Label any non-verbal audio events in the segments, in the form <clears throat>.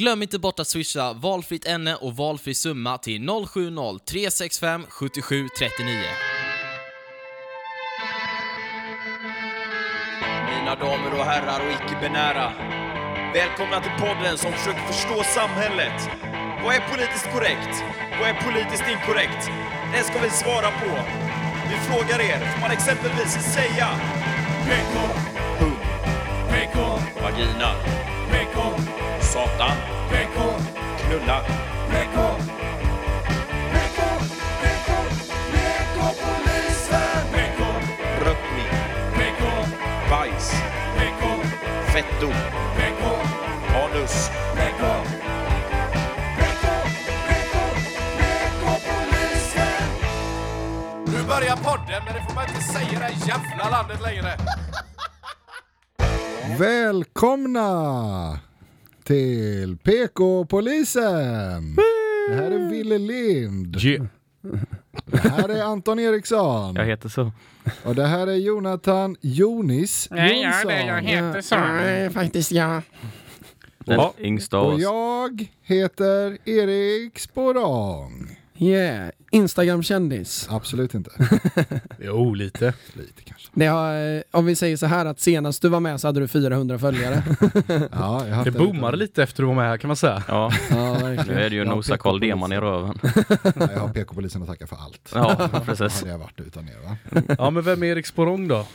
Glöm inte bort att swisha valfritt ämne och valfri summa till 070-365 77 39. Mina damer och herrar och icke-binära. Välkomna till podden som försöker förstå samhället. Vad är politiskt korrekt? Vad är politiskt inkorrekt? Det ska vi svara på. Vi frågar er, får man exempelvis säga PK, PK, vagina, satan, PK, knulla, PK, PK, PK, PK-polisen, PK, rökning, PK, bajs, PK, fetto, PK, anus. Nu börjar podden, men det får man inte säga i det här jävla landet längre. Välkomna till PK-polisen! Det här är Ville Lind. Det här är Anton Eriksson. Jag heter så. Och det här är Jonathan Jonis Nej, ja, Jonsson. det jag heter så. Ja, faktiskt ja. Den Ja. yngsta av Och jag heter Erik Sporong. Yeah, Instagram-kändis. Absolut inte. <laughs> Jo, lite. Lite kanske. Det har, eh, om vi säger så här att senast du var med så hade du 400 följare. <laughs> Ja, jag Det boomade lite efter du var med här kan man säga. Ja, <laughs> ja, nu är det ju nosa Carl. Deman i röven. Ja, jag har PK-polisen att tacka för allt. Ja, precis. hade jag varit utan er va? Ja, men vem är Erik Sporrong då?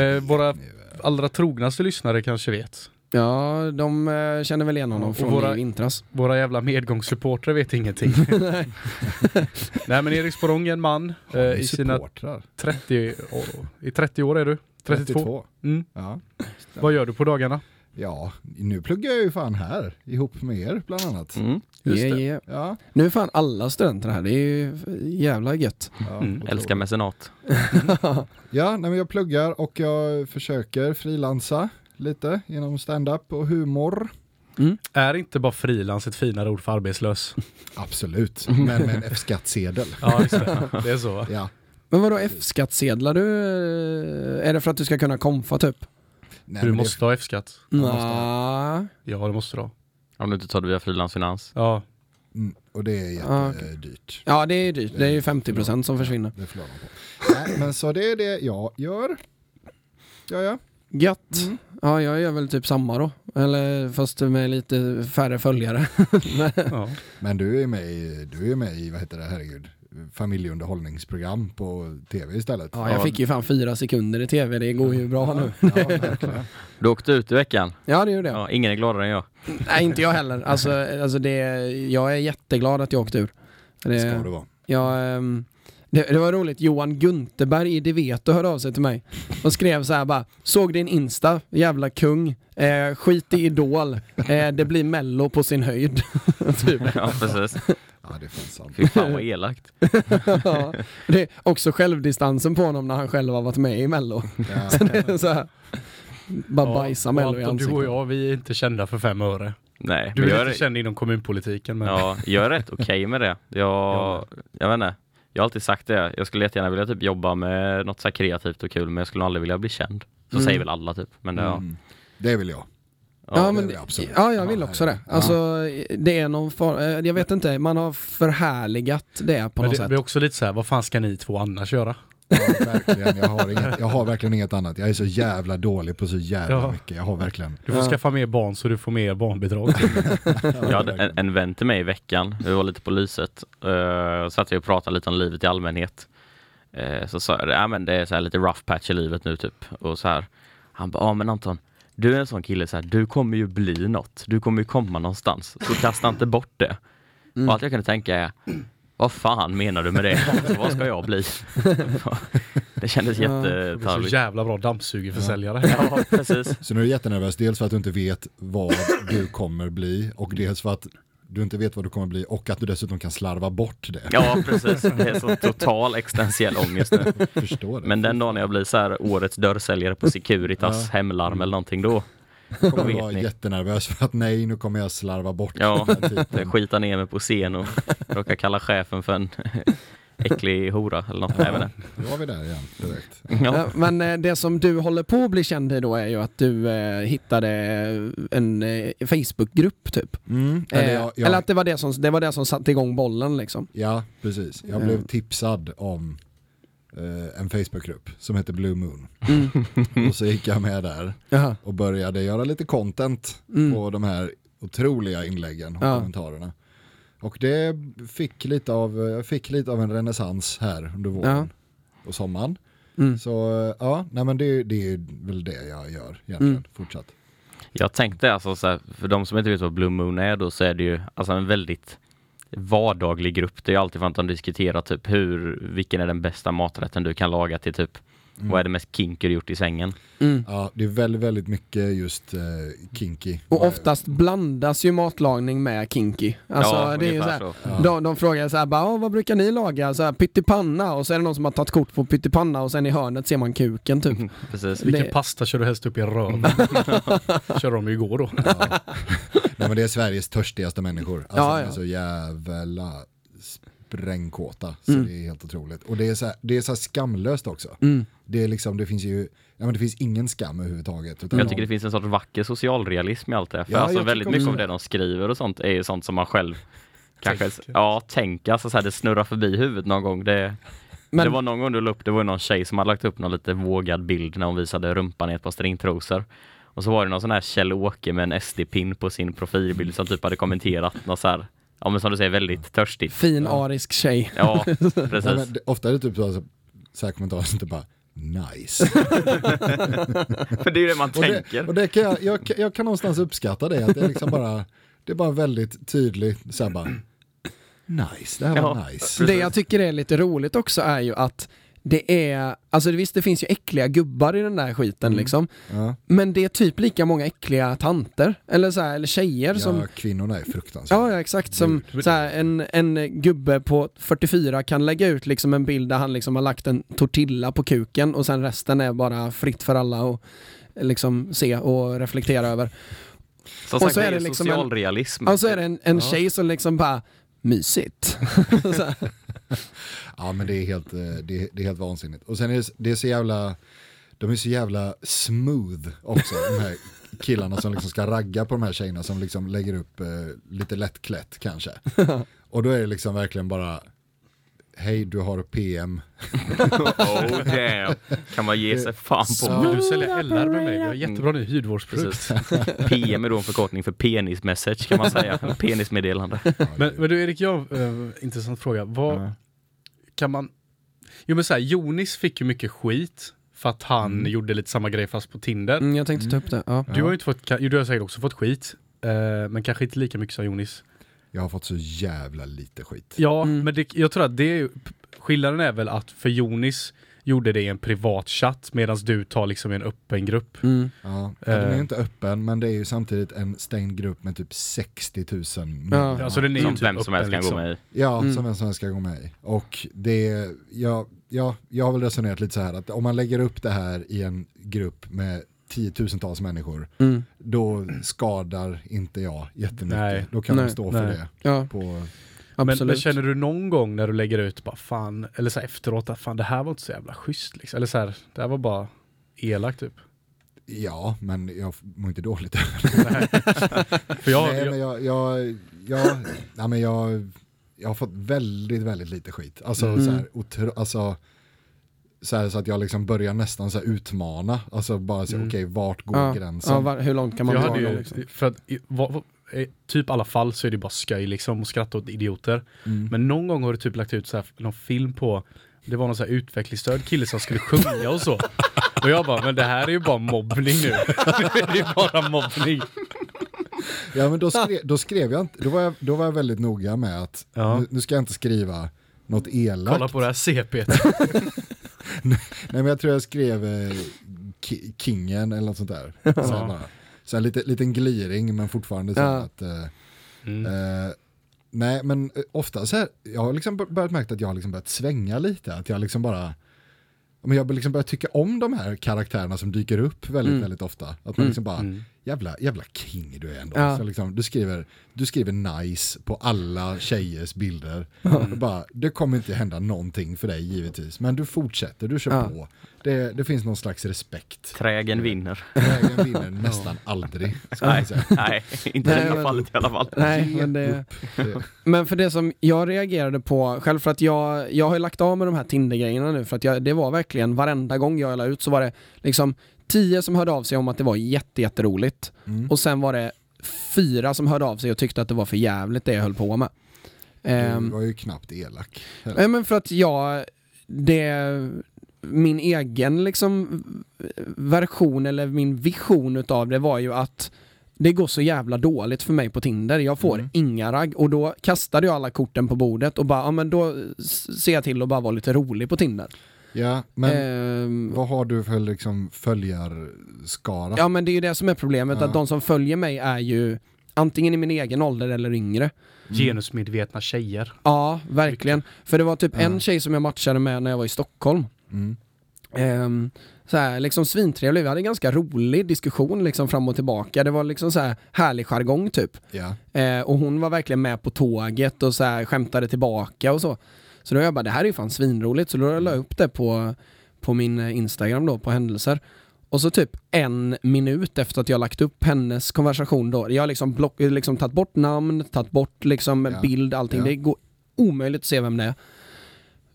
Eh, våra allra trognaste lyssnare kanske vet. Ja, de eh, känner väl igen honom från våra- i vintras. Våra jävla medgångssupportrar vet ingenting. <laughs> <laughs> Nej men Erik Sporrong är en man eh, i sina supportrar. 30 år. I 30 år är du? 32? 32. Mm. Ja. Vad gör du på dagarna? ja, nu pluggar jag ju fan här ihop med er bland annat. Mm. Just Yeah, det. yeah. Ja, Nu är fan alla studenter här, det är ju jävla gött. ja, Mm. Älskar mecenat. <laughs> Ja, nej, men jag pluggar och jag försöker frilansa lite genom stand-up och humor. Är inte bara frilans ett finare ord för arbetslös? <laughs> Absolut, men med en F-skattsedel. Ja, det. Det är så? Ja. Men vadå F-skattsedlar du? eh, Är det för att du ska kunna komfa typ? Nej, Du måste ha F-skatt. Ja, det måste du ha. Om du inte tar det via frilansfinans. Ja, det, mm, och det är Ah, jättedyrt. Ja, det är ju dyrt. Det är ju 50% som försvinner. Det. Nej, men så det är det jag gör. Ja, ja. Gött. Mm. Ja, jag gör väl typ samma då. Eller fast med lite färre följare. <laughs> ja. Men du är med i, du är med i, vad heter det, herregud, familjeunderhållningsprogram på tv istället. Ja, jag fick ju fan fyra sekunder i tv. Det går ju bra nu. Ja. Du åkte ut i veckan. Ja, det gjorde jag. Ja, ingen är gladare än jag. Nej, inte jag heller. Alltså, alltså det, jag är jätteglad att jag åkte ur. Det, Ska det vara. jag, ehm, det, det var roligt, Johan Gunterberg i Deveto hörde av sig till mig och skrev så här bara Såg din Insta, jävla kung, eh, skit i Idol, eh, det blir mello på sin höjd. <laughs> typ. Ja, precis. Ja, det är fan sant. Fy fan vad elakt. <laughs> ja. Det är också självdistansen på honom när han själv har varit med i mello. Ja. <laughs> Så det är så här, bara bajsa och mello i Anton, du och ansiktet. jag, vi är inte kända för fem öre. Nej, Du är inte är, känd inom kommunpolitiken men... ja, jag är rätt okej med det. Jag, jag vet inte. Jag har alltid sagt det. Jag skulle jättegärna vilja typ jobba med något så här kreativt och kul, men jag skulle aldrig vilja bli känd. Så Mm. säger väl alla typ. Men det, ja. Mm. Det vill jag. Ja, det men, absolut. ja, jag vill också det. Ja. Alltså, det är någon for, eh, jag vet inte, man har förhärligat det på Men något det sätt. blir också lite så här, vad fan ska ni två annars göra? Ja, verkligen. Jag, har inget, jag har verkligen inget annat. Jag är så jävla dålig på så jävla Ja. mycket. Jag har verkligen. Du får Ja. skaffa mer barn så du får mer barnbidrag. <laughs> Jag hade en, en vän till mig i veckan, vi var lite på lyset, uh, satt vi och pratade lite om livet i allmänhet. Eh, så sa jag, ja men det är så här lite rough patch i livet nu typ. Och så här, han bara, ja men Anton, du är en sån kille så här, du kommer ju bli något, du kommer ju komma någonstans, så kasta inte bort det. Mm. Och allt jag kunde tänka är, vad fan menar du med det? Alltså, <laughs> vad ska jag bli? <laughs> det kändes Ja. Blir så jättetarvligt. jävla bra dammsugerförsäljare. Ja, precis. Så nu är du jättenervös, dels för att du inte vet vad du kommer bli och dels för att du inte vet vad du kommer bli och att du dessutom kan slarva bort det. Ja, precis. Det är så total existentiell ångest nu. Förstår det. Men den dagen jag blir så här årets dörrsäljare på Securitas Ja. hemlarm eller någonting då, jag kommer vara ni. jättenervös för att nej, nu kommer jag slarva bort Ja. den här typen. skita ner mig på scen och råka kalla chefen för en <laughs> äcklig hora eller något. Jag vet inte. Då var vi där igen direkt. Ja. Eh, Men eh, det som du håller på att bli känd i då är ju att du eh, hittade en eh, Facebookgrupp typ. Mm. Eller, jag, jag, Eller att det var det, som, det var det som satte igång bollen liksom. Ja, precis. Jag blev tipsad om eh, en Facebookgrupp som heter Blue Moon. Mm. Och så gick jag med där Jaha. och började göra lite content Mm. på de här otroliga inläggen och Ja. kommentarerna. Och det fick lite av, jag fick lite av en renässans här under våren och sommaren. Mm. Så eh, ja, nej men det, det är väl det jag gör egentligen Mm. fortsatt. Jag tänkte alltså så här, för de som inte vet vad Blue Moon är då så är det ju alltså en väldigt vardaglig grupp. Det är alltid för att de diskuterar typ hur, vilken är den bästa maträtten du kan laga till typ, Mm. vad är det mest kinky du gjort i sängen? Mm. Ja, det är väldigt, väldigt mycket just eh, kinky. Och oftast blandas ju matlagning med kinky. Alltså Ja, det är ju så ungefär här, så. Ja. de, de frågar så här, bara, "Åh, vad brukar ni laga? Så här, pyttipanna och så är det någon som har tagit kort på pyttipanna och sen i hörnet ser man kuken typ. <laughs> Precis. Vilken Det- pasta kör du helst upp i röv? <laughs> Körde de ju igår då. Ja. Nej men det är Sveriges törstigaste människor. Alltså Ja, ja. så jävla sprängkåta. Så Mm. det är helt otroligt. Och det är så här, det är så här skamlöst också. Mm. Det är liksom, det finns ju, ja men det finns ingen skam överhuvudtaget. Utan Jag tycker de- det finns en sorts vacker socialrealism i allt det. För Ja, alltså väldigt mycket av det de skriver och sånt är ju sånt som man själv <laughs> kanske, Tänker. ja tänker, alltså så här, det snurrar förbi huvudet någon gång. Det, Men- det var någon gång du la upp, det var någon tjej som hade lagt upp någon lite vågad bild när hon visade rumpan i ett par stringtrosor. Och så var det någon sån här Kjell-Åke med en SD-pin på sin profilbild som typ hade kommenterat något så här, ja men som du säger väldigt törstigt. Fin arisk tjej. Ja, <laughs> precis. men det, ofta är det typ så, så, så här kommentarer som typ bara nice. <laughs> För det är ju det man och det, tänker. och det kan jag, jag, jag kan någonstans uppskatta det, att det är liksom bara, det är bara väldigt tydligt så här bara nice, det här var Ja. nice. Det jag tycker är lite roligt också är ju att det är, alltså visst det finns ju äckliga gubbar i den där skiten Mm. liksom. Ja, Men det är typ lika många äckliga tanter, eller så här, eller tjejer ja, som kvinnorna är fruktansvärda. Ja, ja exakt. Som så här, en, en gubbe på 44 kan lägga ut liksom en bild där han liksom har lagt en tortilla på kuken och sen resten är bara fritt för alla att liksom se och reflektera över. Som och sagt, så det är det liksom en- socialrealism. Och så är det en, en Ja. tjej som liksom bara mysigt. <laughs> <laughs> så. Ja men det är helt, eh, det är, det är helt vansinnigt. Och sen är det, det är så jävla, de är så jävla smooth också, de här killarna som liksom ska ragga på de här tjejerna som liksom lägger upp eh, lite lättklätt kanske. <laughs> Och då är det liksom verkligen bara, hej du har PM. Oh damn. Kan man ge sig fan på. Vill du sälja LR med mig? Vi har jättebra ny hudvårdsprodukt. Precis. PM är då en förkortning för penismessage kan man säga. <laughs> Penismeddelande. Men, men du Erik, jag uh, intressant fråga. Vad Ja. Kan man... Jo men så här, Jonis fick ju mycket skit för att han Mm. gjorde lite samma grej fast på Tinder. Mm, jag tänkte ta upp det. Ja. Du har ju inte fått, jo, du har säkert också fått skit. eh, men kanske inte lika mycket som Jonis. Jag har fått så jävla lite skit. Ja, Mm. men det, jag tror att det är skillnaden är väl att för Jonis gjorde det i en privat chatt medan du tar liksom en öppen grupp. Mm. Ja, ja, den är Eh. inte öppen men det är ju samtidigt en stängd grupp med typ 60 000 Ja. Alltså den är Som typ vem som helst kan liksom. gå med i. Ja, Mm. som vem som helst ska gå med i. Och det, ja, ja, jag har väl resonerat lite så här att om man lägger upp det här i en grupp med tiotusentals människor, Mm. då skadar inte jag jättemycket. Nej. Då kan Nej. de stå för Nej. det. Ja, På, absolut. men känner du någon gång när du lägger ut bara fan, eller så här efteråt att fan det här var inte så jävla schysst liksom. Eller så här, det här var bara elakt typ. ja, men jag mår inte dåligt <laughs> <laughs> För jag, Nej, jag, men jag, jag, jag, nej, men jag, jag har fått väldigt, väldigt lite skit. Alltså, Mm. så, här, otro, alltså så, här, så att jag liksom börjar nästan så här utmana. Alltså bara säga, Mm. okej, vart går ja. gränsen? Ja, var, hur långt kan man liksom? för att i typ alla fall så är det bara skoj liksom och skratta åt idioter. Mm. Men någon gång har du typ lagt ut så här, någon film på det var någon så här utvecklingsstörd kille som skulle sjunga och så. <laughs> Och jag bara, men det här är ju bara mobbning nu. <laughs> det är ju bara mobbning. Ja men då skrev, då skrev jag inte, då var jag, då var jag väldigt noga med att Ja. nu, nu ska jag inte skriva något elakt. Kolla på det här CP. <laughs> Nej men jag tror jag skrev eh, ki- Kingen eller något sånt där. Så Ja. bara. Så här, lite, liten gliring men fortfarande så Ja. att eh, Mm. Eh, nej, men eh, ofta så här, jag har liksom bör- börjat märka att jag har liksom börjat svänga lite. Att jag liksom bara, men jag har liksom börjat tycka om de här karaktärerna som dyker upp väldigt, Mm. väldigt ofta. Att man Mm. liksom bara, Mm. Jävla, jävla king du är ändå. Ja. Så liksom, du, skriver, du skriver nice på alla tjejers bilder. Och bara, det kommer inte hända någonting för dig givetvis, men du fortsätter, du kör Ja. på. Det, det finns någon slags respekt. Trägen vinner. Vägen vinner nästan aldrig. Ska Nej, nej, inte i det här fallet i alla fall. Nej, men det... Det, Men för det som jag reagerade på, själv för att jag, jag har ju lagt av med de här Tinder-grejerna nu för att jag, det var verkligen varenda gång jag la ut så var det liksom tio som hörde av sig om att det var jätte, jätteroligt mm. och sen var det fyra som hörde av sig och tyckte att det var för jävligt det jag höll på med. Du Ehm, var ju knappt elak. Nej men för att jag, det, min egen liksom version eller min vision utav det var ju att det går så jävla dåligt för mig på Tinder, jag får Mm. inga ragg och då kastade jag alla korten på bordet och bara, ja men då ser jag till att bara vara lite rolig på Tinder. Ja, men Ehm, vad har du för liksom följarskara? ja men det är ju det som är problemet, Ja. att de som följer mig är ju antingen i min egen ålder eller yngre. Genusmedvetna tjejer. Ja, verkligen. För det var typ Ja. en tjej som jag matchade med när jag var i Stockholm. Mm. Ehm, så här, liksom svintrevlig, vi hade en ganska rolig diskussion liksom fram och tillbaka. Det var liksom så här härlig jargong typ. Ja. Eh, och hon var verkligen med på tåget och så här skämtade tillbaka och så. Så då jag bara, det här är ju fan svinroligt. Så då la jag upp det på, på min eh, Instagram då, på händelser. Och så typ en minut efter att jag lagt upp hennes konversation då, jag har liksom, block, liksom tagit bort namn, tagit bort liksom Ja. bild, allting. Ja. Det går omöjligt att se vem det är.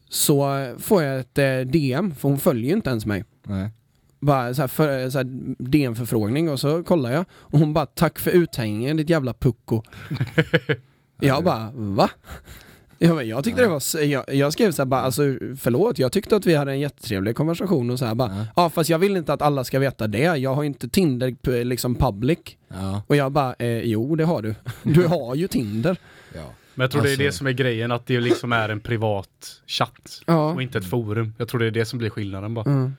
Så eh, får jag ett eh, DM, för hon följer ju inte ens mig Nej. bara så här, för, så DM-förfrågning och så kollar jag och hon bara tack för uthängningen ditt jävla pucko. <laughs> jag bara va? Jag, bara, jag tyckte det var, jag, jag skrev så här bara alltså förlåt jag tyckte att vi hade en jättetrevlig konversation och så här bara Ja. ja fast jag vill inte att alla ska veta det, jag har inte Tinder liksom public. Ja. Och jag bara eh, jo det har du. <laughs> Du har ju Tinder. ja. Men jag tror det är Alltså- det som är grejen, att det liksom är en privat chatt. Ja. Och inte ett forum. Jag tror det är det som blir skillnaden bara. Mm.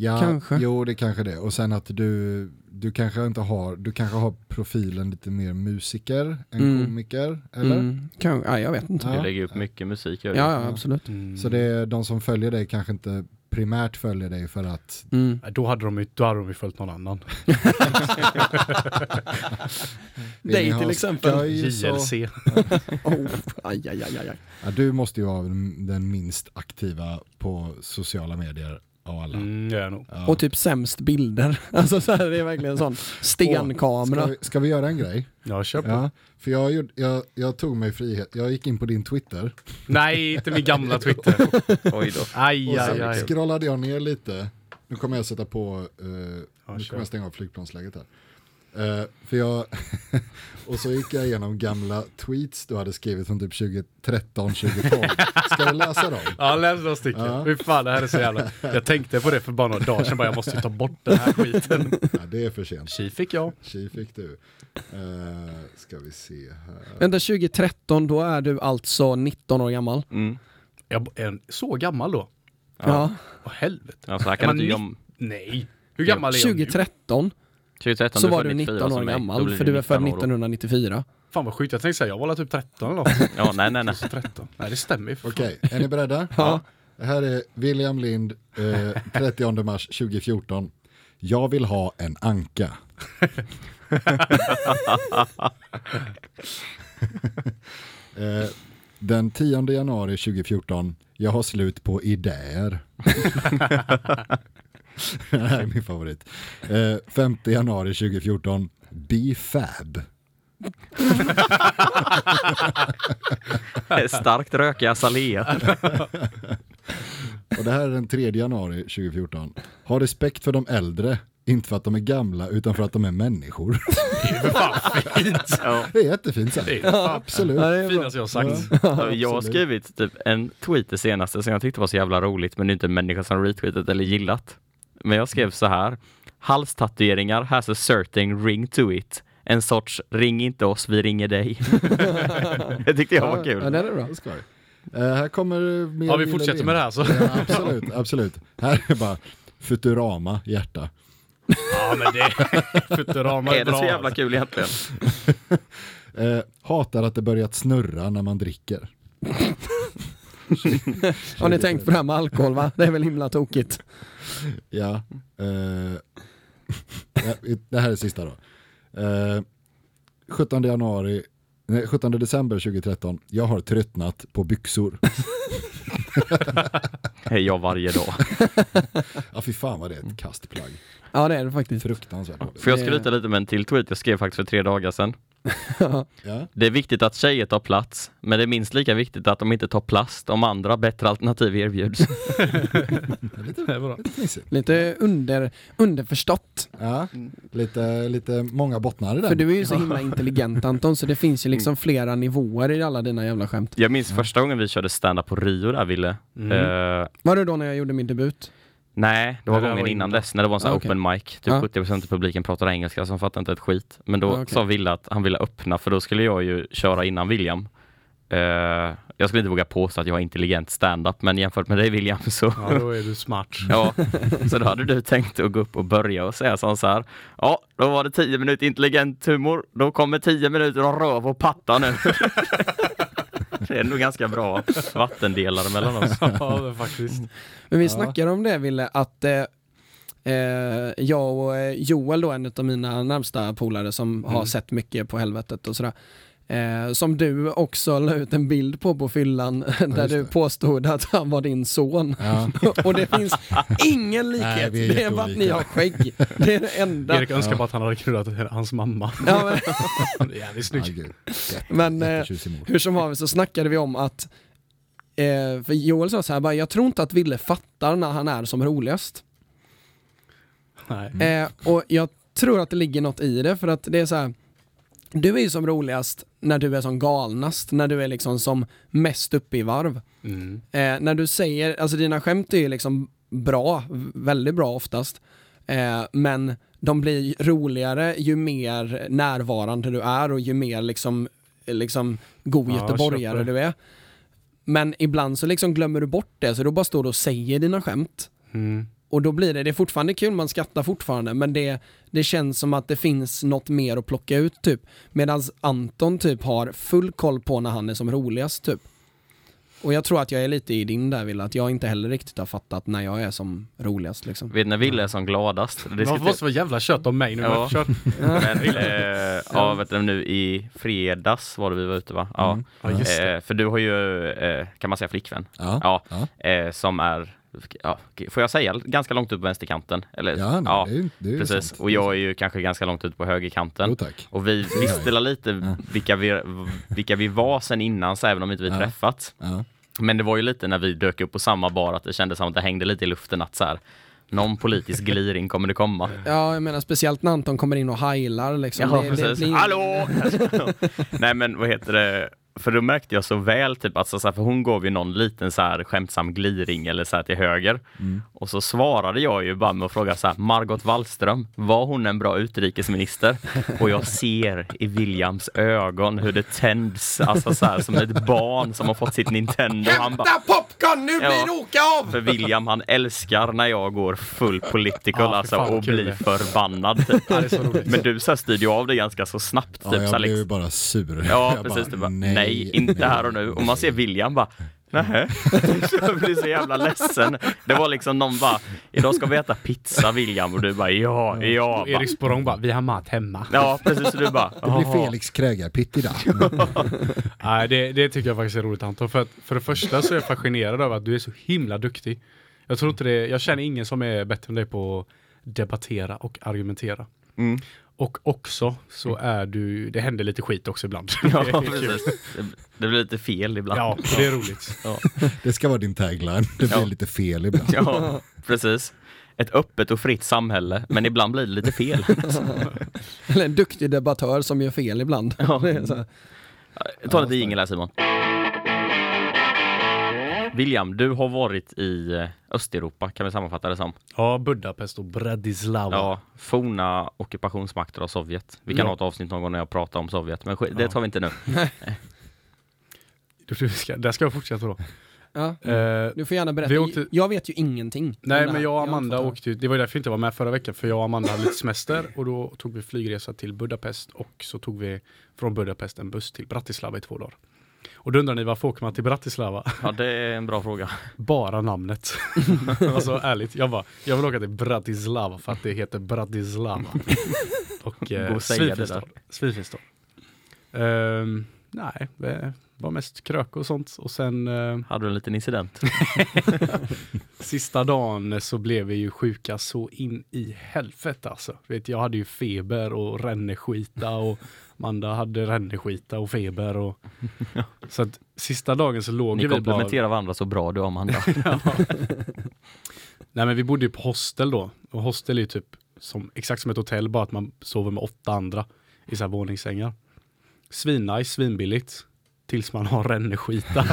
Ja, Kanske. jo det kanske det. Och sen att du, du kanske inte har, du kanske har profilen lite mer musiker än Mm. komiker, eller? Mm. Kan, ja, jag vet inte. Ja. Jag lägger upp mycket musik. Ja, ja absolut. Mm. Så det är de som följer dig kanske inte primärt följer dig för att Mm. Då hade de då hade de ju följt någon annan. <laughs> Dig till exempel. JLC. Oh, aj, aj, aj, aj. Ja, du måste ju vara den den minst aktiva på sociala medier av alla. Mm, gör jag nog. Ja. Och typ sämst bilder. <laughs> Alltså så här, det är verkligen sån stenkamera. Ska vi, ska vi göra en grej? Ja, kör på. Ja, för jag, gjorde- jag, jag tog mig frihet, jag gick in på din Twitter Nej, inte min gamla <laughs> Twitter. Oj då. Aj, och aj, aj. scrollade jag ner lite. Nu kommer jag sätta på, eh, nu kör. kommer jag stänga av flygplansläget här. Eh, för jag, <laughs> och så gick jag igenom gamla tweets du hade skrivit från typ 2013, 2012. Ska jag läsa dem? <laughs> Ja, läs några stycken. Ja. Fy fan, det här är så jävla... Jag tänkte på det för bara några dagar sedan, bara jag måste ju ta bort den här skiten. <laughs> Ja, det är för sent. Tji fick jag. Tji fick du. Eh, ska vi se här. Vänta 2013, då är du alltså 19 år gammal. Mm. Jag är så gammal då? Ja. Åh helvete. Alltså, här Är kan man inte. Nej. Hur gammal är jag nu? 2013 2013, så du var du 94 19 år gammal, för du är född 19 år då. 1994. Fan vad sjukt, jag tänkte säga jag var typ 13 eller något. <laughs> Ja, nej, nej, nej. 13. Nej det stämmer ju. Okej, är ni beredda? Ja. Det här är William Lind, eh, 30 mars 2014. Jag vill ha en anka. <laughs> eh, den 10 januari 2014. Jag har slut på idéer. <laughs> <laughs> det här är min favorit. Eh, 5 januari 2014. Be fab. Starkt rökiga Salea. Och det här är den 3 januari 2014. Ha respekt för de äldre. Inte för att de är gamla utan för att de är människor. <laughs> Ja. Det är jättefint sagt. Det är fan Absolut. Ja, det finaste jag har sagt. Ja, Jag har skrivit typ en tweet det senaste som jag tyckte var så jävla roligt men det är inte en människa som retweetat eller gillat. Men jag skrev så här. Halstatueringar has a certain ring to it. En sorts ring inte oss, vi ringer dig. <laughs> det tyckte jag var kul. ja, det är bra. Eh, här kommer mer Ja vi fortsätter med det här så. Ja, absolut, absolut. Här är bara Futurama, hjärta. Ja men det... <laughs> Futurama är Är det bra. så jävla kul egentligen? <laughs> Eh, hatar att det börjat snurra när man dricker. Har ni tänkt på det här med alkohol va? Det är väl himla tokigt. Ja. Eh, Det här är sista då. Eh, 17 januari, nej, 17 december 2013. Jag har tröttnat på byxor. <laughs> Hej jag varje dag. Ja fy fan vad det är ett kastplagg. Ja det är det faktiskt. Fruktansvärt dåligt. Får jag skryta lite med en till tweet jag skrev faktiskt för tre dagar sedan. <laughs> Ja. Det är viktigt att tjejer tar plats, men det är minst lika viktigt att de inte tar plast om andra bättre alternativ erbjuds. <laughs> Lite, bra. lite. Lite under, underförstått. Ja, lite, lite många bottnar i den. För du är ju så himla intelligent Anton, så det finns ju liksom flera nivåer i alla dina jävla skämt. Jag minns första gången vi körde stand-up på Rio där Ville. Mm. Eh, Var det då när jag gjorde min debut? Nej, det var gången innan dess när det var en sån här Ah, okej. open mic. Typ Ja. 70% av publiken pratade engelska så de fattade inte ett skit. Men då Ah, okej. sa Ville att han ville öppna för då skulle jag ju köra innan William. Eh, jag skulle inte våga påstå att jag har intelligent stand-up men jämfört med dig William så Ja, då är du smart. <laughs> Ja, så då hade du tänkt att gå upp och börja och säga sån så här. Ja, då var det 10 minuter intelligent humor. Då kommer 10 minuter av röv och patta nu. <laughs> det är nog ganska bra vattendelare mellan oss. <laughs> Ja, men faktiskt. Men vi Ja. snackade om det Ville, att eh, eh, jag och eh, Joel då, en av mina närmsta polare som har sett mycket på helvetet och sådär. Eh, som du också la ut en bild på på fyllan <laughs> där du påstod att han var din son. Ja. <laughs> och det finns ingen likhet, Nej, är det är bara att ni har skägg. Det är det enda. Erik önskar bara att han hade knullat hans mamma. <laughs> Ja, men, Det är jävligt Ja. Jätte- Men, eh. Hur som helst så snackade vi om att eh, för Joel sa så här bara, jag tror inte att Ville fattar när han är som roligast. Nej. Eh, och jag tror att det ligger något i det för att det är så här. Du är ju som roligast när du är som galnast, när du är liksom som mest uppe i varv. Mm. Eh, när du säger, alltså dina skämt är ju liksom bra, väldigt bra oftast. Eh, men de blir roligare ju mer närvarande du är och ju mer liksom, liksom god Ja, göteborgare du är. Men ibland så liksom glömmer du bort det, så då bara står du och säger dina skämt. Mm. Och då blir det, det är fortfarande kul, man skrattar fortfarande, men det, det känns som att det finns något mer att plocka ut typ. Medan Anton typ har full koll på när han är som roligast typ. Och jag tror att jag är lite i din där Wille, att jag inte heller riktigt har fattat när jag är som roligast liksom. Vet när Ville är som gladast? Det ska måste vara jävla kött om mig nu. Ja. Kört. <laughs> Men, eh, ja, vet du, nu i fredags var det vi var ute va? Ja. Mm. Ja, just det. Eh, för du har ju, eh, kan man säga flickvän? Ja. Ja. Ja. Eh, som är, ja, får jag säga, ganska långt upp på vänsterkanten? Eller, Ja, nej, det är det är precis. sant. Och jag är ju kanske ganska långt ut på högerkanten. Jo tack. Och vi visste lite vilka vi, vilka vi var sen innan, så även om inte vi Ja. träffats. Ja. Men det var ju lite när vi dök upp på samma bar att det kändes som att det hängde lite i luften att så här, någon politisk gliring kommer det komma. Ja, jag menar speciellt när Anton kommer in och heilar liksom. Ja, Det- det precis. blir- Hallå! <laughs> Nej men vad heter det? För då märkte jag så väl typ att så, så här, för hon gav ju någon liten så här skämtsam gliring eller så här till höger. Och så svarade jag ju bara med att fråga så här, Margot Wallström, var hon en bra utrikesminister? <laughs> Och jag ser i Williams ögon hur det tänds, alltså så här som ett barn som har fått sitt Nintendo. Bara, popcorn, nu Ja. det åka av! för William han älskar när jag går full political Ja, fy alltså fan och blir förbannad. <laughs> Typ. Ja, så. Men du så här styrde ju av det ganska så snabbt. Ja, typ, så jag här, blev ju liksom. bara sur. Ja, <laughs> Jag precis. bara, nej, inte här och nu. Och man ser William bara, nähä. <laughs> Jag blir så jävla ledsen. Det var liksom någon bara, idag ska vi äta pizza William. Och du bara, ja, ja. Och Erik Sporrong bara, vi har mat hemma. ja, precis. Och du bara, Det blir. Felix Krägarpitt idag. <laughs> Nej, det, det tycker jag faktiskt är roligt Anton. För, att, för det första så är jag fascinerad över att du är så himla duktig. Jag tror inte det, jag känner ingen som är bättre än dig på att debattera och argumentera. Mm. Och också så är du, det händer lite skit också ibland. Ja, <laughs> Det. Det, blir lite fel ibland. Ja, det är roligt. <laughs> Det ska vara din tagline. Det blir Ja. lite fel ibland. Ja, precis. Ett öppet och fritt samhälle, men ibland blir det lite fel. Eller en duktig debattör som gör fel ibland. Ja. Det är så här. Ta lite jingel här Simon. William, du har varit i eh, Östeuropa, kan vi sammanfatta det som. Ja, Budapest och Bratislava. Ja, forna ockupationsmakter av Sovjet. Vi kan Ja. ha ett avsnitt någon gång när jag pratar om Sovjet, men det Ja. tar vi inte nu. <laughs> Du, du ska, där ska jag fortsätta då. Ja. Eh, Du får gärna berätta. Vi åkte- Jag vet ju ingenting. nej, men jag och Amanda höra. åkte, det var därför jag inte var med förra veckan, för jag och Amanda hade lite semester och då tog vi flygresa till Budapest och så tog vi från Budapest en buss till Bratislava i två dagar. Och då undrar ni varför åker man till Bratislava? Ja, det är en bra fråga. <laughs> Bara namnet. <laughs> alltså ärligt, jag bara, jag vill åka till Bratislava för att det heter Bratislava. <laughs> Och eh, svinfin stad. Ehm, nej, det var mest krök och sånt. Och sen eh, Hade du en liten incident? <laughs> sista dagen så blev vi ju sjuka så in i helvete alltså. Vet, jag hade ju feber och ränneskita och Amanda hade ränneskita och feber. Och, så att sista dagen så låg Ni vi bara... komplementerar varandra så bra du och Amanda. <laughs> Nej men vi bodde ju på hostel då. Och hostel är ju typ som, exakt som ett hotell, bara att man sover med åtta andra i så här våningssängar. Svinnice, svinbilligt. Tills man har ränneskita. <laughs>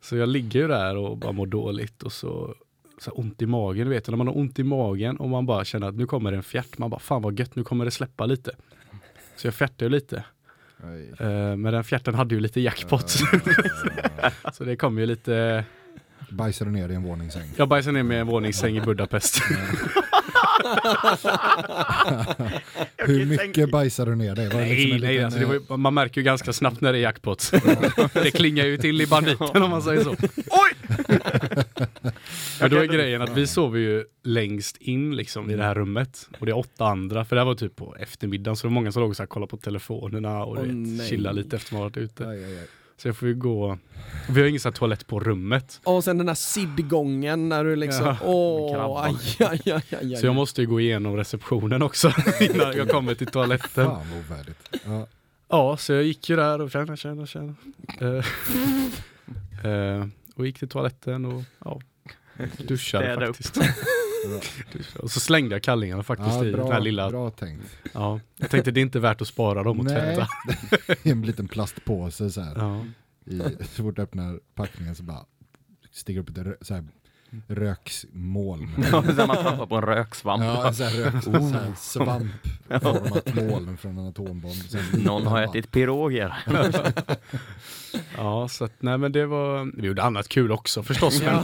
så jag ligger ju där och bara mår dåligt och så, så ont i magen. Du vet, när man har ont i magen och man bara känner att nu kommer det en fjärt. Man bara, fan vad gött, nu kommer det släppa lite. Så jag fjärtade ju lite. Eh, men den fjärten hade ju lite jackpot. <laughs> så det kom ju lite Bajsar du ner i en våningssäng? Jag bajsade ner med en våningssäng i Budapest. <laughs> <laughs> Hur mycket bajsar du ner dig? Var det liksom nej, en nej, liten, alltså, det var eh, man märker ju ganska snabbt när det är jackpot. <laughs> det klingar ju till i banditen om man säger så. Ja, <laughs> då är grejen att vi sover ju längst in liksom i det här rummet. Och det är åtta andra, för det här var typ på eftermiddagen så det var många som låg och så här, kollade på telefonerna och Åh, du nej. vet, chilla lite efter man varit ute. aj, aj, aj. Så jag får ju gå, vi har ingen så här toalett på rummet. Och sen den här sidgången när du liksom, Ja. åh, aj, aj, aj, aj, aj. Så jag måste ju gå igenom receptionen också <laughs> innan jag kommer till toaletten. Fan vad ovärdigt. Ja. Ja, så jag gick ju där och tjena, tjena, tjena. Eh, och gick till toaletten och ja, duschade Städa faktiskt. <laughs> Och så slängde jag kallingarna faktiskt Ja, i den här lilla... bra tänkt. Ja, jag tänkte det är inte värt att spara dem och Nej, tvätta. <laughs> i en liten plastpåse så här. Ja. I, så fort du öppnar packningen så bara stiger upp ett så här, röksmoln. <laughs> Ja, så man trampar på en röksvamp. Ja, så här, rök, så här svampformat moln från en atombomb. Sen Någon har ätit piroger. <laughs> ja, så att nej men det var... Vi gjorde annat kul också förstås. Men,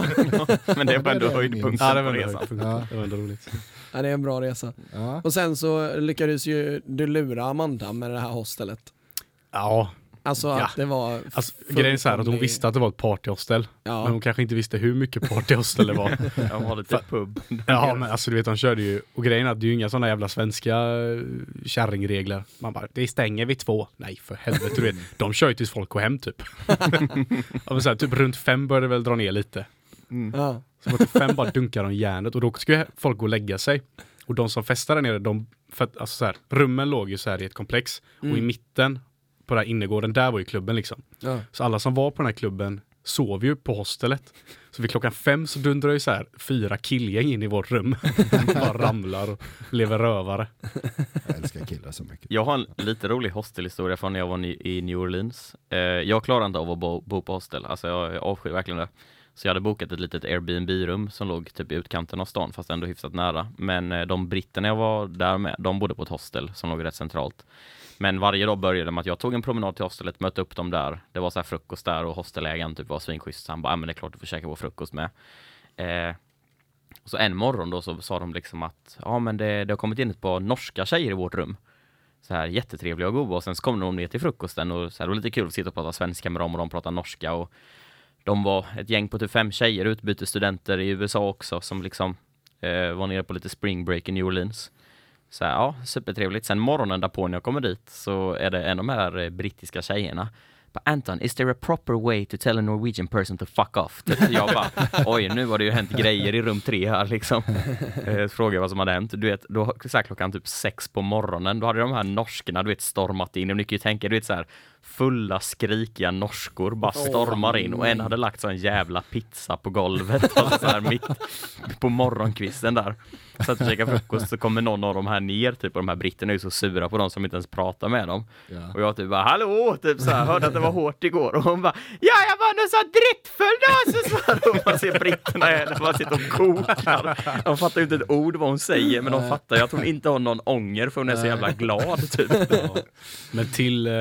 <laughs> Men det var ändå höjdpunkten ja, det på var resan. höjdpunkt. Ja. Det var ändå roligt. Ja, det är en bra resa. Ja. Och sen så lyckades ju du lura Amanda med det här hostelet. Ja, Alltså Ja. att det var... alltså, grejen är så här att hon visste att det var ett partyhostel. Men Ja, hon kanske inte visste hur mycket partyhostel det var. <laughs> Jag har lite pub. Ja men alltså du vet de körde ju, och grejen är att det är ju inga sådana jävla svenska eh, kärringregler. Man bara, det stänger vid två. Nej för helvete du vet, de kör ju tills folk går hem typ. <laughs> ja, men så här, typ runt fem började det väl dra ner lite. ja. Så typ fem bara dunkar de järnet och då skulle folk gå och lägga sig. Och de som festade där nere, de, för att alltså så här, rummen låg ju så här i ett komplex och i mitten på den här innergården, där var ju klubben liksom. ja. Så alla som var på den här klubben sov ju på hostelet. Så vid klockan fem så dundrar ju så här fyra killgäng in i vårt rum. <laughs> Bara ramlar och lever rövare. Jag älskar killar så mycket. Jag har en lite rolig hostelhistoria från när jag var i New Orleans. Eh, jag klarar inte av att bo, bo på hostel, alltså jag, jag avskyr verkligen det. Så jag hade bokat ett litet Airbnb-rum som låg typ i utkanten av stan, fast ändå hyfsat nära. Men eh, de britterna jag var där med, de bodde på ett hostel som låg rätt centralt. Men varje dag började med att jag tog en promenad till hostelet, mötte upp dem där. Det var så här frukost där och hostelägaren typ var svinschysst. Så han bara, ja men det är klart du får käka vår frukost med. Eh, så en morgon då så sa de liksom att, ja men det, det har kommit in ett par norska tjejer i vårt rum så här jättetrevliga och goda och sen så kom de ner till frukosten och så här, det var lite kul att sitta och prata svenska med dem och de pratade norska och de var ett gäng på typ fem tjejer, utbytesstudenter i USA också som liksom eh, var nere på lite spring break i New Orleans. Så här, ja, supertrevligt. Sen morgonen därpå när jag kommer dit så är det en av de här eh, brittiska tjejerna. Bara, Anton, is there a proper way to tell a Norwegian person to fuck off? Typ. Jag bara, <laughs> oj nu har det ju hänt grejer i rum tre här liksom. <laughs> Eh, frågade vad som hade hänt. Du vet, då så här, klockan typ sex på morgonen, då hade de här norskorna, du vet, stormat in. Och ni kan ju tänka, du vet så här, fulla skrikiga norskor bara stormar in och en hade lagt så en jävla pizza på golvet alltså så här mitt på morgonkvisten där. Så att käka frukost så kommer någon av de här ner typ och de här britterna är ju så sura på dem som inte ens pratar med dem. Ja. Och jag typ bara hallå, typ så här, hörde att det var hårt igår och hon bara ja jag var nog så drittfull då så så och man ser britterna där man sitter och kokar. De fattar ju inte ett ord vad hon säger men de fattar ju att hon inte har någon ånger för hon är så jävla glad typ. Men till eh,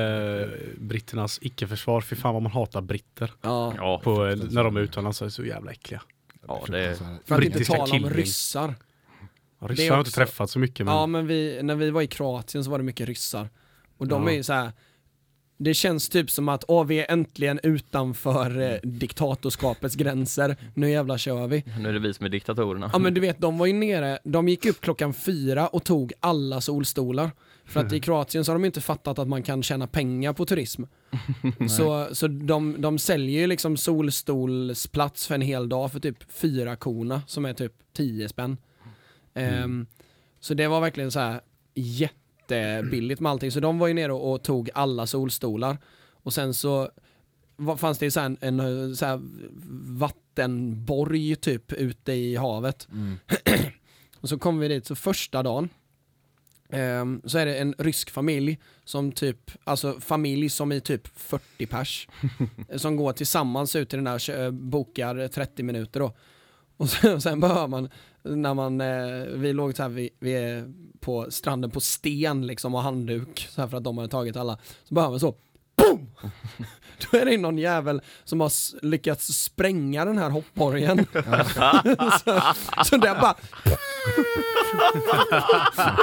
britternas icke-försvar, fy fan vad man hatar britter. ja. På, när de är utomlands så är de så jävla äckliga. ja det. För att inte tala om ryssar. Ja, ryssar har jag inte träffat så mycket men Ja men vi, när vi var i Kroatien så var det mycket ryssar. Och de Ja. är ju så här. Det känns typ som att åh, vi är äntligen utanför eh, diktatorskapets gränser, nu jävlar kör vi. Nu är det vi som är diktatorerna. Ja men du vet, de var ju nere, de gick upp klockan fyra och tog alla solstolar. För att i Kroatien så har de inte fattat att man kan tjäna pengar på turism. <laughs> så så de, de säljer ju liksom solstolsplats för en hel dag för typ fyra korna som är typ 10 spänn. Ehm, så det var verkligen så här jättebilligt med allting. Så de var ju nere och, och tog alla solstolar. Och sen så var, fanns det ju så här en, en så här vattenborg typ ute i havet. Mm. <clears throat> Och så kom vi dit, så första dagen ehm, så är det en rysk familj som typ, alltså familj som i typ 40 pers <laughs> som går tillsammans ut till den där, bokar 30 minuter då. Och sen, och sen behöver man, när man, eh, vi låg så här, vi, vi är på stranden på sten liksom och handduk så här för att de hade tagit alla. Så behöver man så, BOOM! <laughs> Då är det någon jävel som har lyckats spränga den här hoppborgen. <laughs> så, så där bara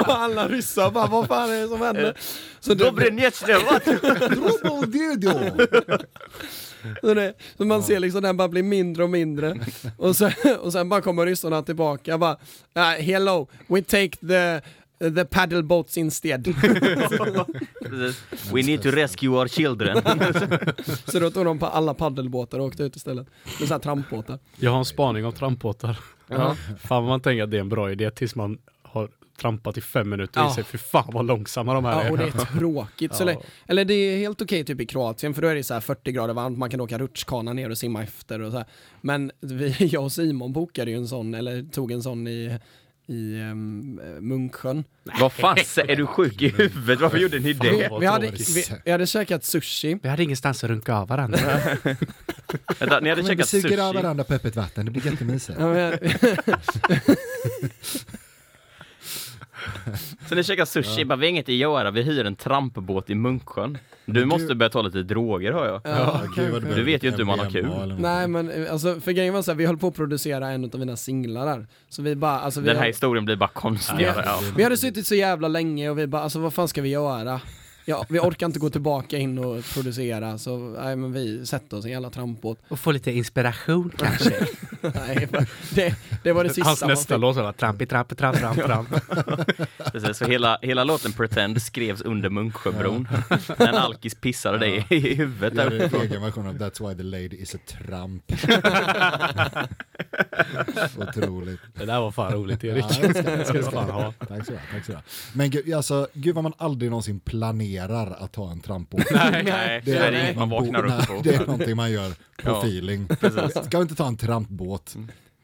<laughs> och alla ryssar bara, vad fan är det som händer? Så, det, så, det, så man ser liksom den bara blir mindre och mindre. Och sen, och sen bara kommer ryssarna tillbaka bara, "Ah, hello, we take the The paddle boats instead. <laughs> We need to rescue our children. <laughs> Så då tog de på alla paddelbåtar och åkte ut istället. Med sådana här trampbåtar. Jag har en spaning om trampbåtar. Ja. Fan man tänker att det är en bra idé tills man har trampat i fem minuter och Ja. inser för fan vad långsamma de här Ja, och det är. är tråkigt. Så Ja. eller det är helt okej typ i Kroatien för då är det så här 40 grader varmt, man kan åka rutschkana ner och simma efter och så här. Men vi, <laughs> jag och Simon bokade ju en sån, eller tog en sån i, i um, Munksjön. Vad fan, är du sjuk i huvudet? Varför gjorde ni Vi, det? vi, hade, vi, vi hade käkat sushi. Vi hade ingenstans att runka av varandra. <laughs> Vänta, ni hade Men vi käkat suger av sushi? varandra på öppet vatten, det blir jättemysigt. <laughs> <laughs> Ja, Så ni käkar sushi, bara vi har inget att göra, vi hyr en trampbåt i Munksjön. Du måste börja ta lite droger hör jag. ja, vad det Du vet ju inte hur man har kul. Nej men alltså för grejen var så här, vi höll på att producera en av mina singlar där. Så vi bara, alltså vi, Den här historien blir bara konstigare. Ja. vi hade suttit så jävla länge och vi bara, alltså vad fan ska vi göra? Ja, vi orkar inte gå tillbaka in och producera så nej men vi sätter oss i jävla trampbåt. Och få lite inspiration kanske. <laughs> Nej, det, det var det sista Hans nästa låt var trampi, trampi, tramp, tramp, tramp. <laughs> Precis, så hela, hela låten Pretend skrevs under Munksjöbron. <laughs> När en alkis pissade dig i huvudet. Där. en egen version av That's why the lady is a tramp. Otroligt. Det där var fan roligt Erik. Ja, det ska, Det ska det ska. så du ha. Men gud, alltså, gud vad man aldrig någonsin planerar att ta en trampbåt. <laughs> Nej, det är nej, inget man vaknar nej, upp på. Det är någonting man gör <laughs> på Ja, feeling. Ska vi inte ta en trampbåt?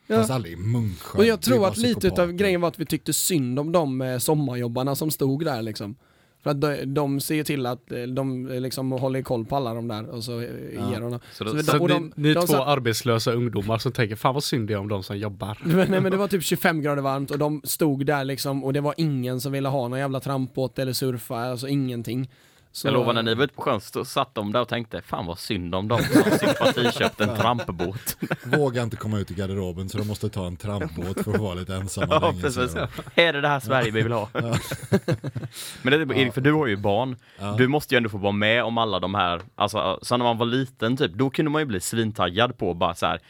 Ja. Fast aldrig i Munksjö. Och jag tror att lite utav grejen var att vi tyckte synd om de eh, sommarjobbarna som stod där liksom. För att de, de ser ju till att eh, de eh, liksom håller koll på alla de där och så eh, Ja. ger de dem. Så då, Så vi- Så ni, de- ni är de två satt- arbetslösa ungdomar som tänker fan vad synd det är om de som jobbar. <laughs> Nej men det var typ 25 grader varmt och de stod där liksom och det var ingen som ville ha någon jävla trampbåt eller surfa, alltså ingenting. Så, jag lovar, när ni var ute på sjön så satt de där och tänkte Fan vad synd om dem som sympatiköpte en trampbåt. <laughs> Vågar inte komma ut i garderoben så de måste ta en trampbåt för att vara lite ensamma <laughs> Ja, länge. precis. är det här Sverige vi vill ha. <laughs> Men det är, Erik, för du har ju barn. Ja. Du måste ju ändå få vara med om alla de här, alltså så när man var liten typ, då kunde man ju bli svintaggad på bara så här.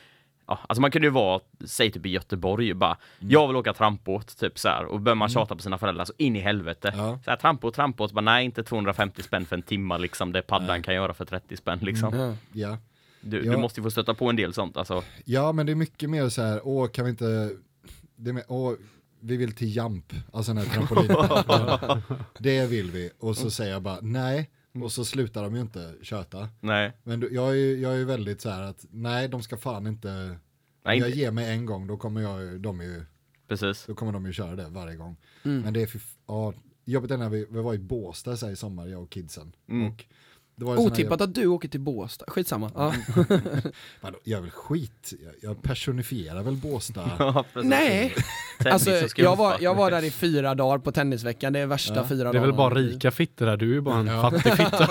Ja, alltså man kunde ju vara, säg typ i Göteborg, bara Mm. jag vill åka trampbåt, typ så här. och börjar man tjata på sina föräldrar så in i helvete. Ja. Så här, trampbåt, trampbåt, bara nej inte 250 spänn för en timma liksom, det paddan kan göra för 30 spänn liksom. Ja. Ja. Du, Ja. du måste ju få stöta på en del sånt alltså. ja, men det är mycket mer så här, åh kan vi inte, det mer, åh, vi vill till Jamp, alltså den här trampolinparken. <laughs> det vill vi. Och så säger jag bara nej, och så slutar de ju inte köta. Nej, Men du- jag är ju jag är ju väldigt så här att nej, de ska fan inte, nej jag inte, ger mig en gång, då kommer, jag, de ju, precis. då kommer de ju köra det varje gång. Mm. Men det är för, ja, jobbigt är när vi, vi var i Båstad så här, i sommar, jag och kidsen. Mm. Och Otippat att du åker till Båstad, skitsamma. Ja. <laughs> Jag är väl skit, jag, personifierar väl Båstad. <laughs> Ja. Nej! <laughs> Alltså, jag var, jag var där i fyra dagar på tennisveckan, det är värsta Ja. fyra dagarna. Det är väl bara rika fittor där, du är ju bara en Ja. fattig fitta.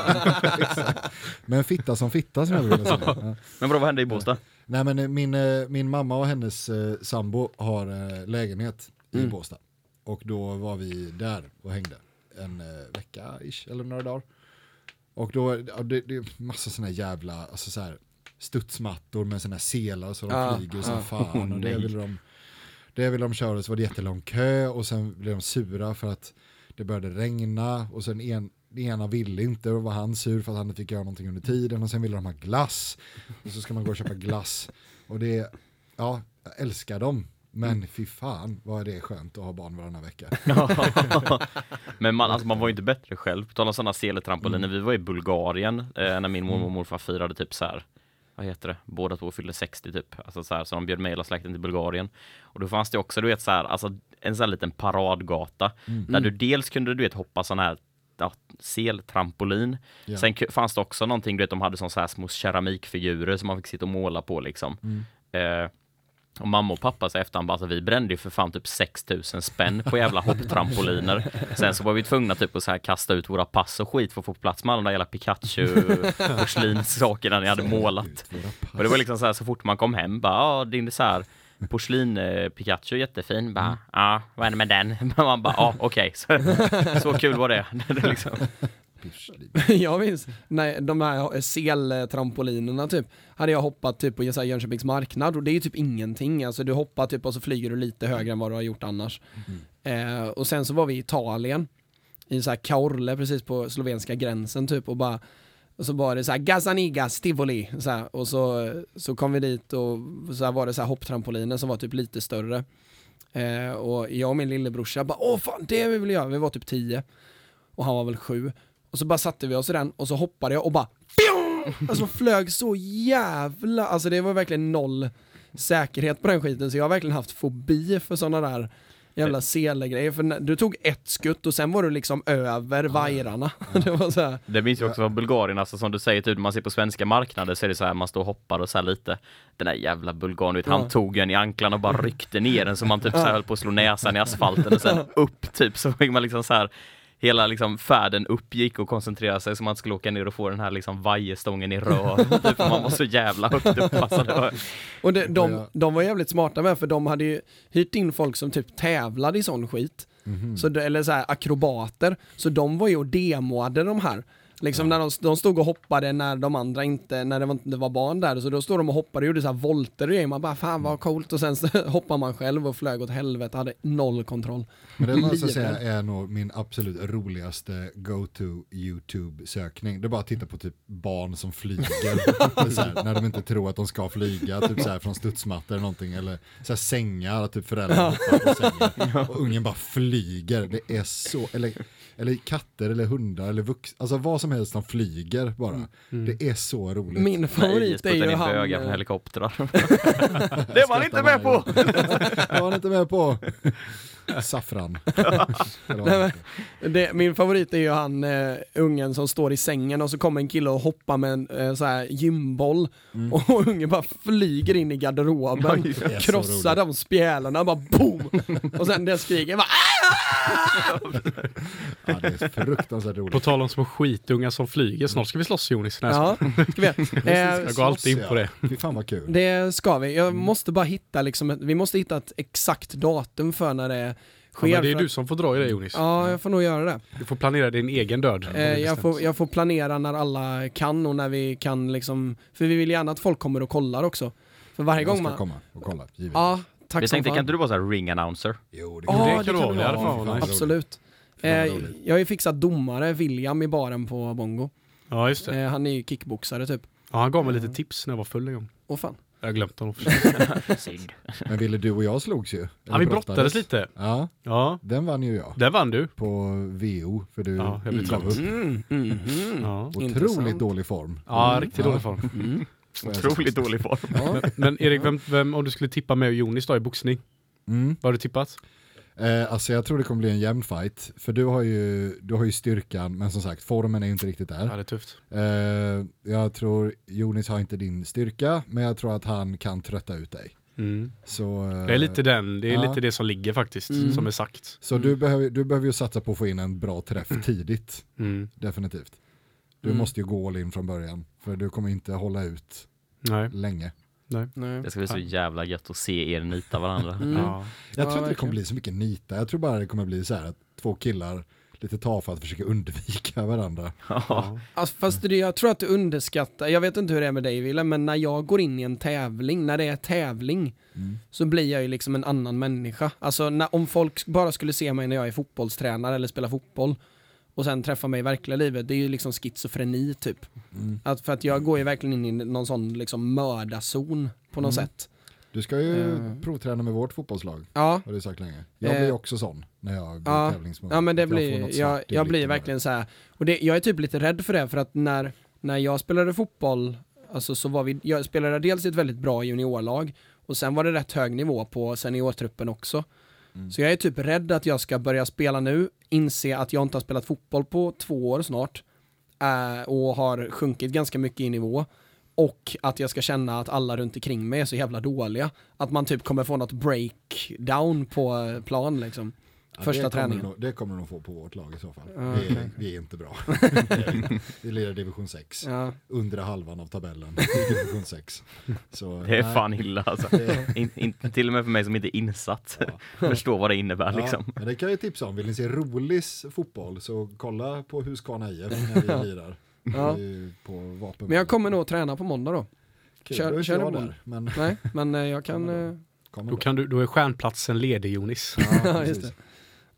Men fitta som fitta som jag vill säga. Ja. Men vadå, vad hände i Båstad? Nej men eh, min, eh, min mamma och hennes eh, sambo har eh, lägenhet i Mm. Båstad. Och då var vi där och hängde en eh, vecka ish, eller några dagar. Och då, ja, det, det är massa sådana jävla, alltså så här, studsmattor med sådana selar så de Ja, flyger som ja. fan. Och det <laughs> ville de, det ville de köra så var det jättelång kö och sen blev de sura för att det började regna. Och sen en, den ena ville inte och var han sur för att han inte fick göra någonting under tiden. Och sen ville de ha glass. Och så ska man gå och köpa glass. Och det, ja, jag älskar dem men fy fan vad är det skönt att ha barn varannan vecka. <laughs> Men man, alltså, man var ju inte bättre själv. På tal om sådana seletrampoliner, vi var i Bulgarien eh, när min mormor och morfar firade typ så här. Vad heter det? Båda två fyllde 60 typ. Alltså så, här, så de bjöd med hela släkten till Bulgarien. Och då fanns det också, du vet så här, alltså en sån här liten paradgata. Där du dels kunde du vet hoppa sån här ja, seltrampolin. Ja. Sen fanns det också någonting, du vet de hade sån så här små keramikfigurer som man fick sitta och måla på liksom. Eh, och mamma och pappa så efterhand bara, alltså, vi brände ju för fan typ 6000 spänn på jävla hopptrampoliner. Sen så var vi tvungna typ att så här kasta ut våra pass och skit för att få plats med alla de där jävla Pikachu <laughs> porslinssakerna ni hade målat. Och det var liksom så här så fort man kom hem, bara ja din så här porslin eh, Pikachu jättefin, bara ja vad är det med den? Men <laughs> man bara ja okej, <laughs> så, så kul var det. det är <laughs> jag minns, nej, de här seltrampolinerna typ, hade jag hoppat typ på Jönköpings marknad och det är ju typ ingenting, alltså du hoppar typ och så flyger du lite högre än vad du har gjort annars. Eh, och sen så var vi i Italien, i så här Caorle precis på slovenska gränsen typ och bara och så var det så här Gazaniga Stivoli så här, och så, så kom vi dit och så var det så här hopptrampoliner som var typ lite större. Eh, och jag och min lillebrorsa bara åh fan det vill vi göra, vi var typ tio och han var väl sju. Och så bara satte vi oss i den och så hoppade jag och bara fjong! Alltså flög så jävla, alltså det var verkligen noll säkerhet på den skiten så jag har verkligen haft fobi för sådana där jävla selegrejer. För du tog ett skutt och sen var du liksom över vajrarna. <laughs> Det var så här, Det minns jag också från Bulgarien, alltså som du säger, typ, när man ser på svenska marknader så är det så här, man står och hoppar och så här lite. Den där jävla bulgaren, vet, han Ja. tog en i anklarna och bara ryckte ner den så man typ så här höll på att slå näsan i asfalten och sen upp typ så fick man liksom så här Hela liksom färden uppgick och koncentrerade sig så man skulle åka ner och få den här liksom vajerstången i rör. <laughs> Typ, för man var så jävla högt upp. Alltså, <laughs> det var, och det, de, de var jävligt smarta med för de hade ju hyrt in folk som typ tävlade i sån skit. Så, det- eller så här akrobater. Så de var ju och demoade de här. Liksom när de, de stod och hoppade när de andra inte, när det var, det var barn där, så då stod de och hoppade och gjorde så här volter och grejer. Man bara fan vad coolt och sen <laughs> hoppar man själv och flög åt helvete, hade noll kontroll. Men det måste jag säga är nog min absolut roligaste go-to YouTube-sökning. Det är bara att titta på typ barn som flyger, <laughs> här, när de inte tror att de ska flyga, typ så här från studsmattor eller någonting, eller så här sängar, typ föräldrar hoppar på sängen <laughs> och ungen bara flyger. Det är så, eller, eller katter eller hundar eller vux, alltså vad som helst som flyger bara. Det är så roligt. Min favorit är ju i han... från eh, helikoptrar. <laughs> det var han inte med på! <laughs> Det var han inte med på. Saffran. <laughs> Vad det min favorit är ju han eh, ungen som står i sängen och så kommer en kille och hoppar med en eh, så här gymboll och ungen bara flyger in i garderoben, krossar de spjälarna, bara boom! Och sen det skriker bara "Ah!" Ja, det är fruktansvärt På roligt. tal om små skitungar som flyger, snart ska vi slåss Jonis. Ja, ska vi <laughs> eh, Jag går alltid in på det. Fy fan vad kul. Det ska vi. Jag måste bara hitta liksom, vi måste hitta ett exakt datum för när det sker. Ja, men det är du som får dra i det Jonis. Ja, jag får nog göra det. Du får planera din egen död. Eh, jag, får, jag får planera när alla kan och när vi kan liksom, för vi vill gärna att folk kommer och kollar också. För varje Jag gång ska man... komma och kolla, givetvis. Ja, tack Jag som tänkte, fan. kan inte du vara så här ring announcer? Jo, det kan det du. kan du det vara, kan det du hade vara. Absolut. Eh, jag har ju fixat domare, William i baren på Bongo. Ja, just det. Eh, han är ju kickboxare typ. Ja, han gav mig lite tips när jag var full en gång. Åh fan. Jag har glömt honom. <laughs> <laughs> Men ville du och jag slogs ju. Ja, vi brottades lite. Ja, Ja, den vann ju jag. där vann du. På VO, för du Ja, jag blev trött. upp. Mm, mhm. Ja, Otroligt Intressant. dålig form. ja Mm. riktigt Ja. dålig form. Mm. Otroligt dålig form. Ja. Men Erik, vem, vem, om du skulle tippa mig och Jonis då i boxning, Mm. vad har du tippat? Eh, alltså jag tror det kommer bli en jämn fight. För du har, ju, du har ju styrkan, men som sagt formen är ju inte riktigt Ja, där. det är tufft. Eh, jag tror Jonis har inte din styrka, men jag tror att han kan trötta ut dig. Mm. Så, eh, Det är lite den, det är ja. lite det som ligger faktiskt, Mm. som är sagt. så du, behöver, du behöver ju satsa på att få in en bra träff tidigt, Mm. definitivt. Du Mm. måste ju gå all in från början, för du kommer inte hålla ut Nej. länge. Nej. Det ska bli så jävla gött att se er nita varandra. <laughs> Mm. Ja. Jag Ja, tror inte det kommer bli så mycket nita, jag tror bara det kommer bli så här att två killar lite tafatt försöker undvika varandra. Ja. Alltså, fast det, jag tror att du underskattar, jag vet inte hur det är med dig Wille, men när jag går in i en tävling, när det är tävling, så blir jag ju liksom en annan människa. Alltså när, om folk bara skulle se mig när jag är fotbollstränare eller spelar fotboll och sen träffa mig i verkliga livet, det är ju liksom schizofreni typ. Att, för att jag går ju verkligen in i någon sån liksom mördarzon på något sätt. Du ska ju Eh. provträna med vårt fotbollslag, Ja, har du sagt länge. Jag blir också sån när jag går Ja. tävlingsmode. Ja men det Jag blir, jag, jag blir verkligen så här. och det, jag är typ lite rädd för det för att när, när jag spelade fotboll, alltså så var vi, jag spelade dels i ett väldigt bra juniorlag och sen var det rätt hög nivå på seniortruppen också. Mm. Så jag är typ rädd att jag ska börja spela nu, inse att jag inte har spelat fotboll på två år snart eh, och har sjunkit ganska mycket i nivå och att jag ska känna att alla runt omkring mig är så jävla dåliga. Att man typ kommer få något breakdown på eh, plan liksom. Ja, första det kommer träningen. nog- Det kommer nog få på vårt lag i så fall. Ja, vi, är, <laughs> vi är inte bra. <laughs> vi lirar division 6, Ja. undre halvan av tabellen i <laughs> division 6. Så, Det är nej, fan illa alltså. det- In, in, till och med för mig som inte är insatt förstår vad det innebär liksom. Ja, men det kan jag tipsa om. Vill ni se Rolis fotboll så kolla på Huskvarna IF när vi lirar. Ja. Det. Men jag kommer nog träna på måndag då. Kul, kör- då kör jag där. Men Nej, men eh, jag kan... eh, Då, kan du, då är stjärnplatsen ledig Jonis. Ja, Ja, just precis.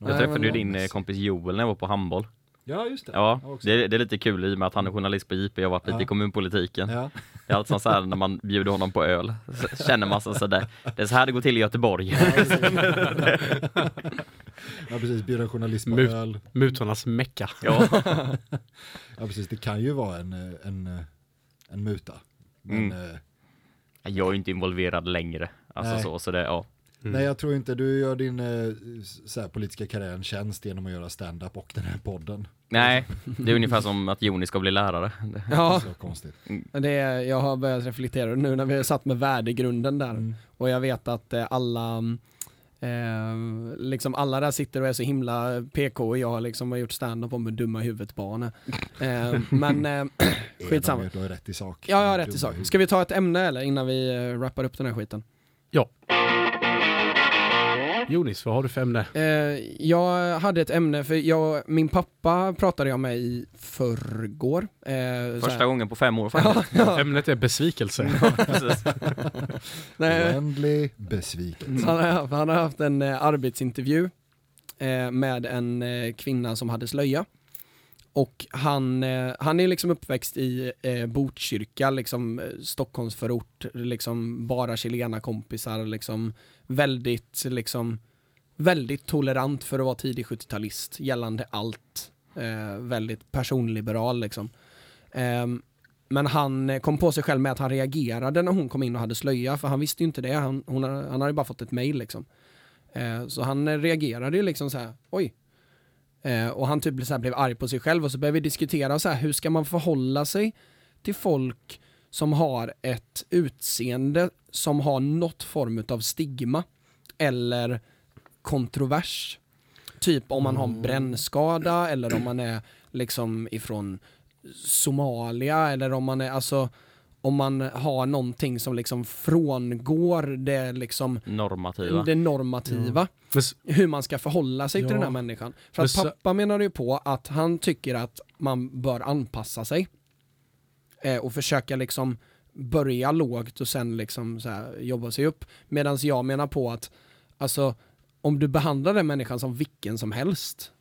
Jag träffade ju din eh, kompis Joel när jag var på handboll. Ja, just det. Ja, det, det är lite kul i och med att han är journalist på JP och har varit lite Ja. i kommunpolitiken. Ja. Det är alltså så här när man bjuder honom på öl, så känner man sig sådär, det är så här det går till i Göteborg. ja, precis. Bjuda journalist på Mut. öl. Mutornas mecka. Ja, <laughs> Ja, precis. Det kan ju vara en, eh, en, eh, en muta. Men, Mm. jag är ju inte involverad längre. Alltså Nej. så, så det, ja. Nej, jag tror inte du gör din eh, så här, politiska karriär en tjänst genom att göra stand-up och den här podden. Nej, det är ungefär som att Joni ska bli lärare. <laughs> Ja, Så konstigt. det är, jag har börjat reflektera nu när vi har satt med värdegrunden där. Mm. Och jag vet att eh, alla, eh, liksom alla där sitter och är så himla PK och jag liksom har gjort stand-up om hur dumma i huvudet barn. Eh, men eh, <clears throat> skitsamma. Du har rätt i sak. Ja, jag har rätt i sak. Ska vi ta ett ämne eller innan vi eh, wrappar upp den här skiten? Jonis, vad har du för ämne? Eh, jag hade ett ämne, för jag, min pappa pratade jag med i förrgår. Eh, Första gången på fem år faktiskt. Ja, ja. Ämnet är besvikelse. <laughs> Oändlig besvikelse. han, har, han har haft en eh, arbetsintervju eh, med en eh, kvinna som hade slöja. Och han, eh, han är liksom uppväxt i eh, Botkyrka, liksom eh, Stockholmsförort, liksom bara chilena kompisar, liksom väldigt, liksom väldigt tolerant för att vara tidig 70-talist gällande allt. Eh, väldigt personliberal liksom. Eh, men han eh, kom på sig själv med att han reagerade när hon kom in och hade slöja, för han visste ju inte det. Han, hon, han hade ju bara fått ett mail liksom. Eh, så han eh, reagerade ju liksom så här, oj. Eh, och han typ så blev arg på sig själv och så började vi diskutera så här, hur ska man förhålla sig till folk som har ett utseende som har något form av stigma eller kontrovers. Typ om man har en brännskada eller om man är liksom ifrån Somalia eller om man är alltså om man har någonting som liksom frångår det liksom Normativa. det normativa s- hur man ska förhålla sig till Ja. den här människan. För att pappa menar ju på att han tycker att man bör anpassa sig. Eh, och försöka liksom börja lågt och sen liksom så här jobba sig upp. Medan jag menar på att alltså om du behandlar den människan som vilken som helst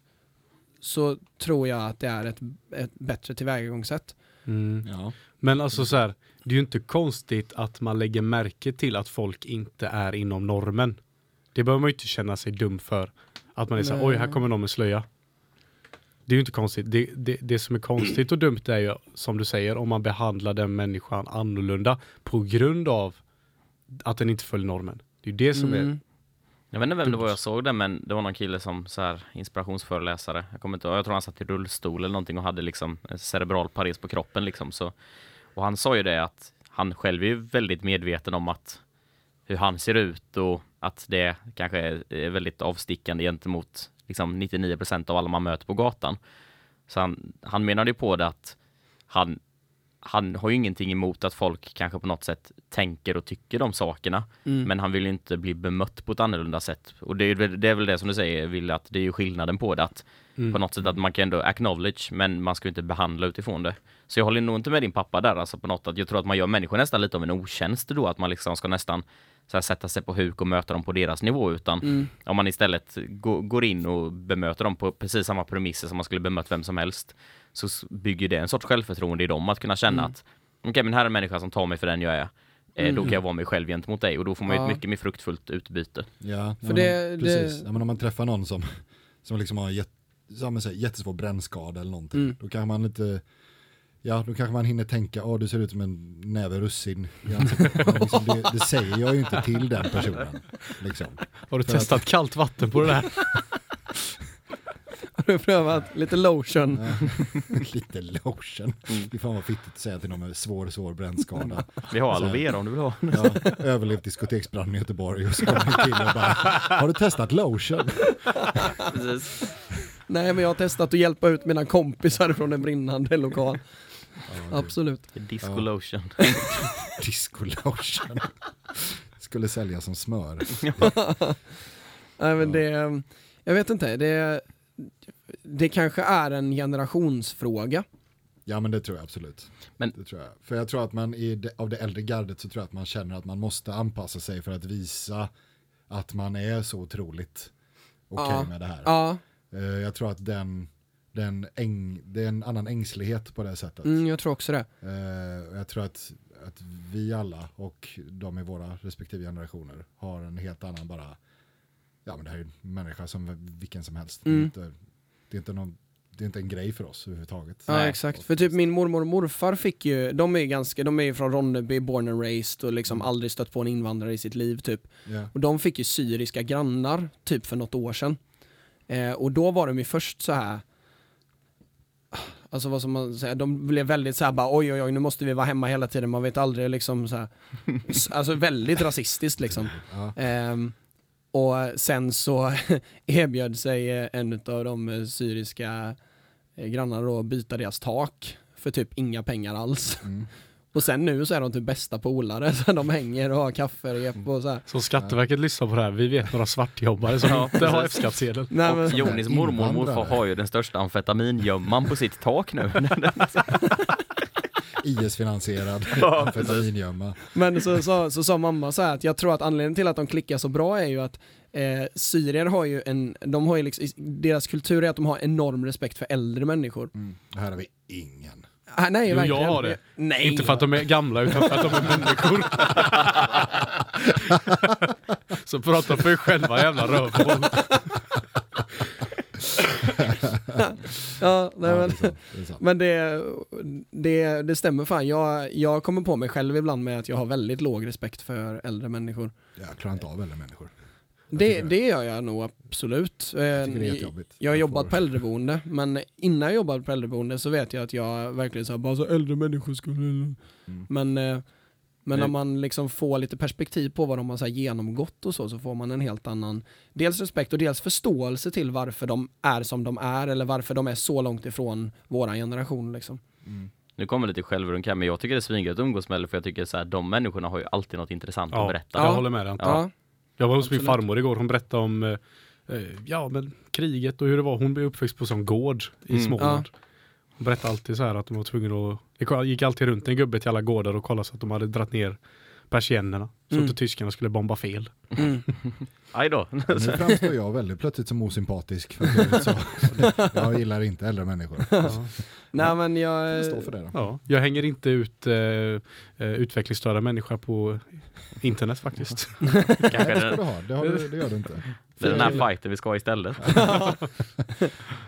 så tror jag att det är ett, ett bättre tillvägagångssätt. mm. Ja. Men alltså så här, det är ju inte konstigt att man lägger märke till att folk inte är inom normen. Det behöver man ju inte känna sig dum för. Att man är så här, oj här kommer någon med slöja. Det är ju inte konstigt. Det, det, det som är konstigt och dumt är ju, som du säger, om man behandlar den människan annorlunda på grund av att den inte följer normen. Det är ju det som är... Mm. Jag vet inte vem det var jag såg det, men det var någon kille som så här inspirationsföreläsare. Jag kommer inte jag tror han satt i rullstol eller någonting och hade liksom en cerebral pares på kroppen liksom. Så, och han sa ju det att han själv är väldigt medveten om att hur han ser ut och att det kanske är, väldigt avstickande gentemot liksom 99% av alla man möter på gatan. Så han, han menade ju på det att han han har ju ingenting emot att folk kanske på något sätt tänker och tycker de sakerna. Mm. Men han vill inte bli bemött på ett annorlunda sätt. Och det är, väl- det är väl det som du säger, vill att det är ju skillnaden på det. Att Mm. på något sätt att man kan ändå acknowledge, men man ska ju inte behandla utifrån det. Så jag håller nog inte med din pappa där alltså på något att jag tror att man gör människor nästan lite av en otjänst då, att man liksom ska nästan så här, sätta sig på huk och möta dem på deras nivå, utan Mm. om man istället gå- går in och bemöter dem på precis samma premisser som man skulle bemött vem som helst, så bygger det en sorts självförtroende i dem att kunna känna Mm. att okej, men här är en människa som tar mig för den jag är. Eh, Då kan jag vara mig själv gentemot dig och då får man ju Ja. ett mycket mer fruktfullt utbyte. Ja, För det- men, det- precis. Ja, men om man träffar någon som, som liksom har jätt, jättesvår brännskada eller någonting, Mm. då kanske man inte Ja, då kanske man hinner tänka, åh du ser ut som en näve russin i ansiktet. Men liksom, det, det säger jag ju inte till den personen. Liksom. Har du För att- testat kallt vatten på det där? <laughs> Har du prövat lite lotion? Ja, <laughs> lite lotion. Fy fan vad fittigt att säga till någon med svår, svår brännskada. Vi har aloe vera om du vill ha. Ja, överlevt diskoteksbranden i Göteborg och så kommer en kille och bara, har du testat lotion? <laughs> Precis. Nej men jag har testat att hjälpa ut mina kompisar från en brinnande lokal. Absolut. Disco Ja. lotion. <laughs> Disco lotion. Skulle säljas som smör. <laughs> Nej men det, jag vet inte, det, det kanske är en generationsfråga. Ja men det tror jag absolut. Men- det tror jag. För jag tror att man i det, av det äldre gardet så tror jag att man känner att man måste anpassa sig för att visa att man är så otroligt okej Ja. med det här. Ja, Eh, Jag tror att den, den äng, det är en annan ängslighet på det sättet. mm, jag tror också det. Eh, Jag tror att, att vi alla och de i våra respektive generationer har en helt annan bara, ja men det här är en människa som vilken som helst. Det, är Mm. inte, det, är inte någon, det är inte en grej för oss överhuvudtaget. Ja Nej. exakt, för typ min mormor och morfar fick ju, de är ganska, de är ju från Ronneby, born and raised och liksom aldrig stött på en invandrare i sitt liv typ. Ja. Och de fick ju syriska grannar typ för något år sedan. Eh, och då var de ju först så här Alltså vad som man säger, de blev väldigt så här bara oj oj oj nu måste vi vara hemma hela tiden, man vet aldrig liksom så här. Alltså väldigt rasistiskt liksom. Ja. Ehm, och sen så <laughs> erbjöd sig eh, en av de eh, syriska eh, grannarna då att byta deras tak för typ inga pengar alls. Mm. Och sen nu så är de typ bästa polare, <laughs> så de hänger och har kafferep och så här. Så Skatteverket lyssnar på det här, vi vet några svartjobbare som Ja, inte har. F-skattsedel. Nej, men, Och Jonis mormor och morfar har ju den största amfetamingömman på sitt tak nu. <laughs> IS-finansierad Ja, amfetamingömma. men så, så, så sa mamma så här att jag tror att anledningen till att de klickar så bra är ju att eh, syrier har ju en, de har ju liksom, deras kultur är att de har enorm respekt för äldre människor. Mm. Här har vi ingen. Ah, nej, Jo, verkligen. jag har det. Nej. Inte för att de är gamla utan för att de är människor. Så prata för er själva jävla rövhål. Ja, nej, Ja, men, sant, det men det, det, det stämmer fan. Jag, jag kommer på mig själv ibland med att jag har väldigt låg respekt för äldre människor. Jag klarar inte av äldre människor. Det, det. gör jag nog absolut. Eh, Jag. Jag har jobbat på äldreboende, men innan jag jobbade på äldreboende så vet jag att jag verkligen sa bara så äldre människor skulle... Mm. Men, eh, men Nej. när man liksom får lite perspektiv på vad de har så här genomgått och så, så får man en helt annan dels respekt och dels förståelse till varför de är som de är eller varför de är så långt ifrån våran generation liksom. Nu kommer det lite självrunk här, men jag tycker det är svingött att umgås med för jag tycker så här, de människorna har ju alltid något intressant att Ja, berätta. jag Ja. håller med dig. Ja. Jag var hos Absolut. min farmor igår, hon berättade om eh, eh, ja, men kriget och hur det var. Hon blev uppväxt på sån gård i Mm. Småland. Hon berättade alltid så här att de var tvungna att, det gick alltid runt en gubbe till alla gårdar och kollade så att de hade dratt ner persiennerna. Så Mm. att tyskarna skulle bomba fel. Mm. <laughs> Aj då. Nu framstår jag väldigt plötsligt som osympatisk. Jag, är så, <laughs> jag gillar inte äldre människor. Ja. Nej men jag... Jag står för det då. Ja, jag hänger inte ut eh, eh, utvecklingsstörda människor på internet faktiskt. Kanske <laughs> Nej, det ska den, du ha. Det, har du, det gör du inte. det är den här fighten vi ska ha istället.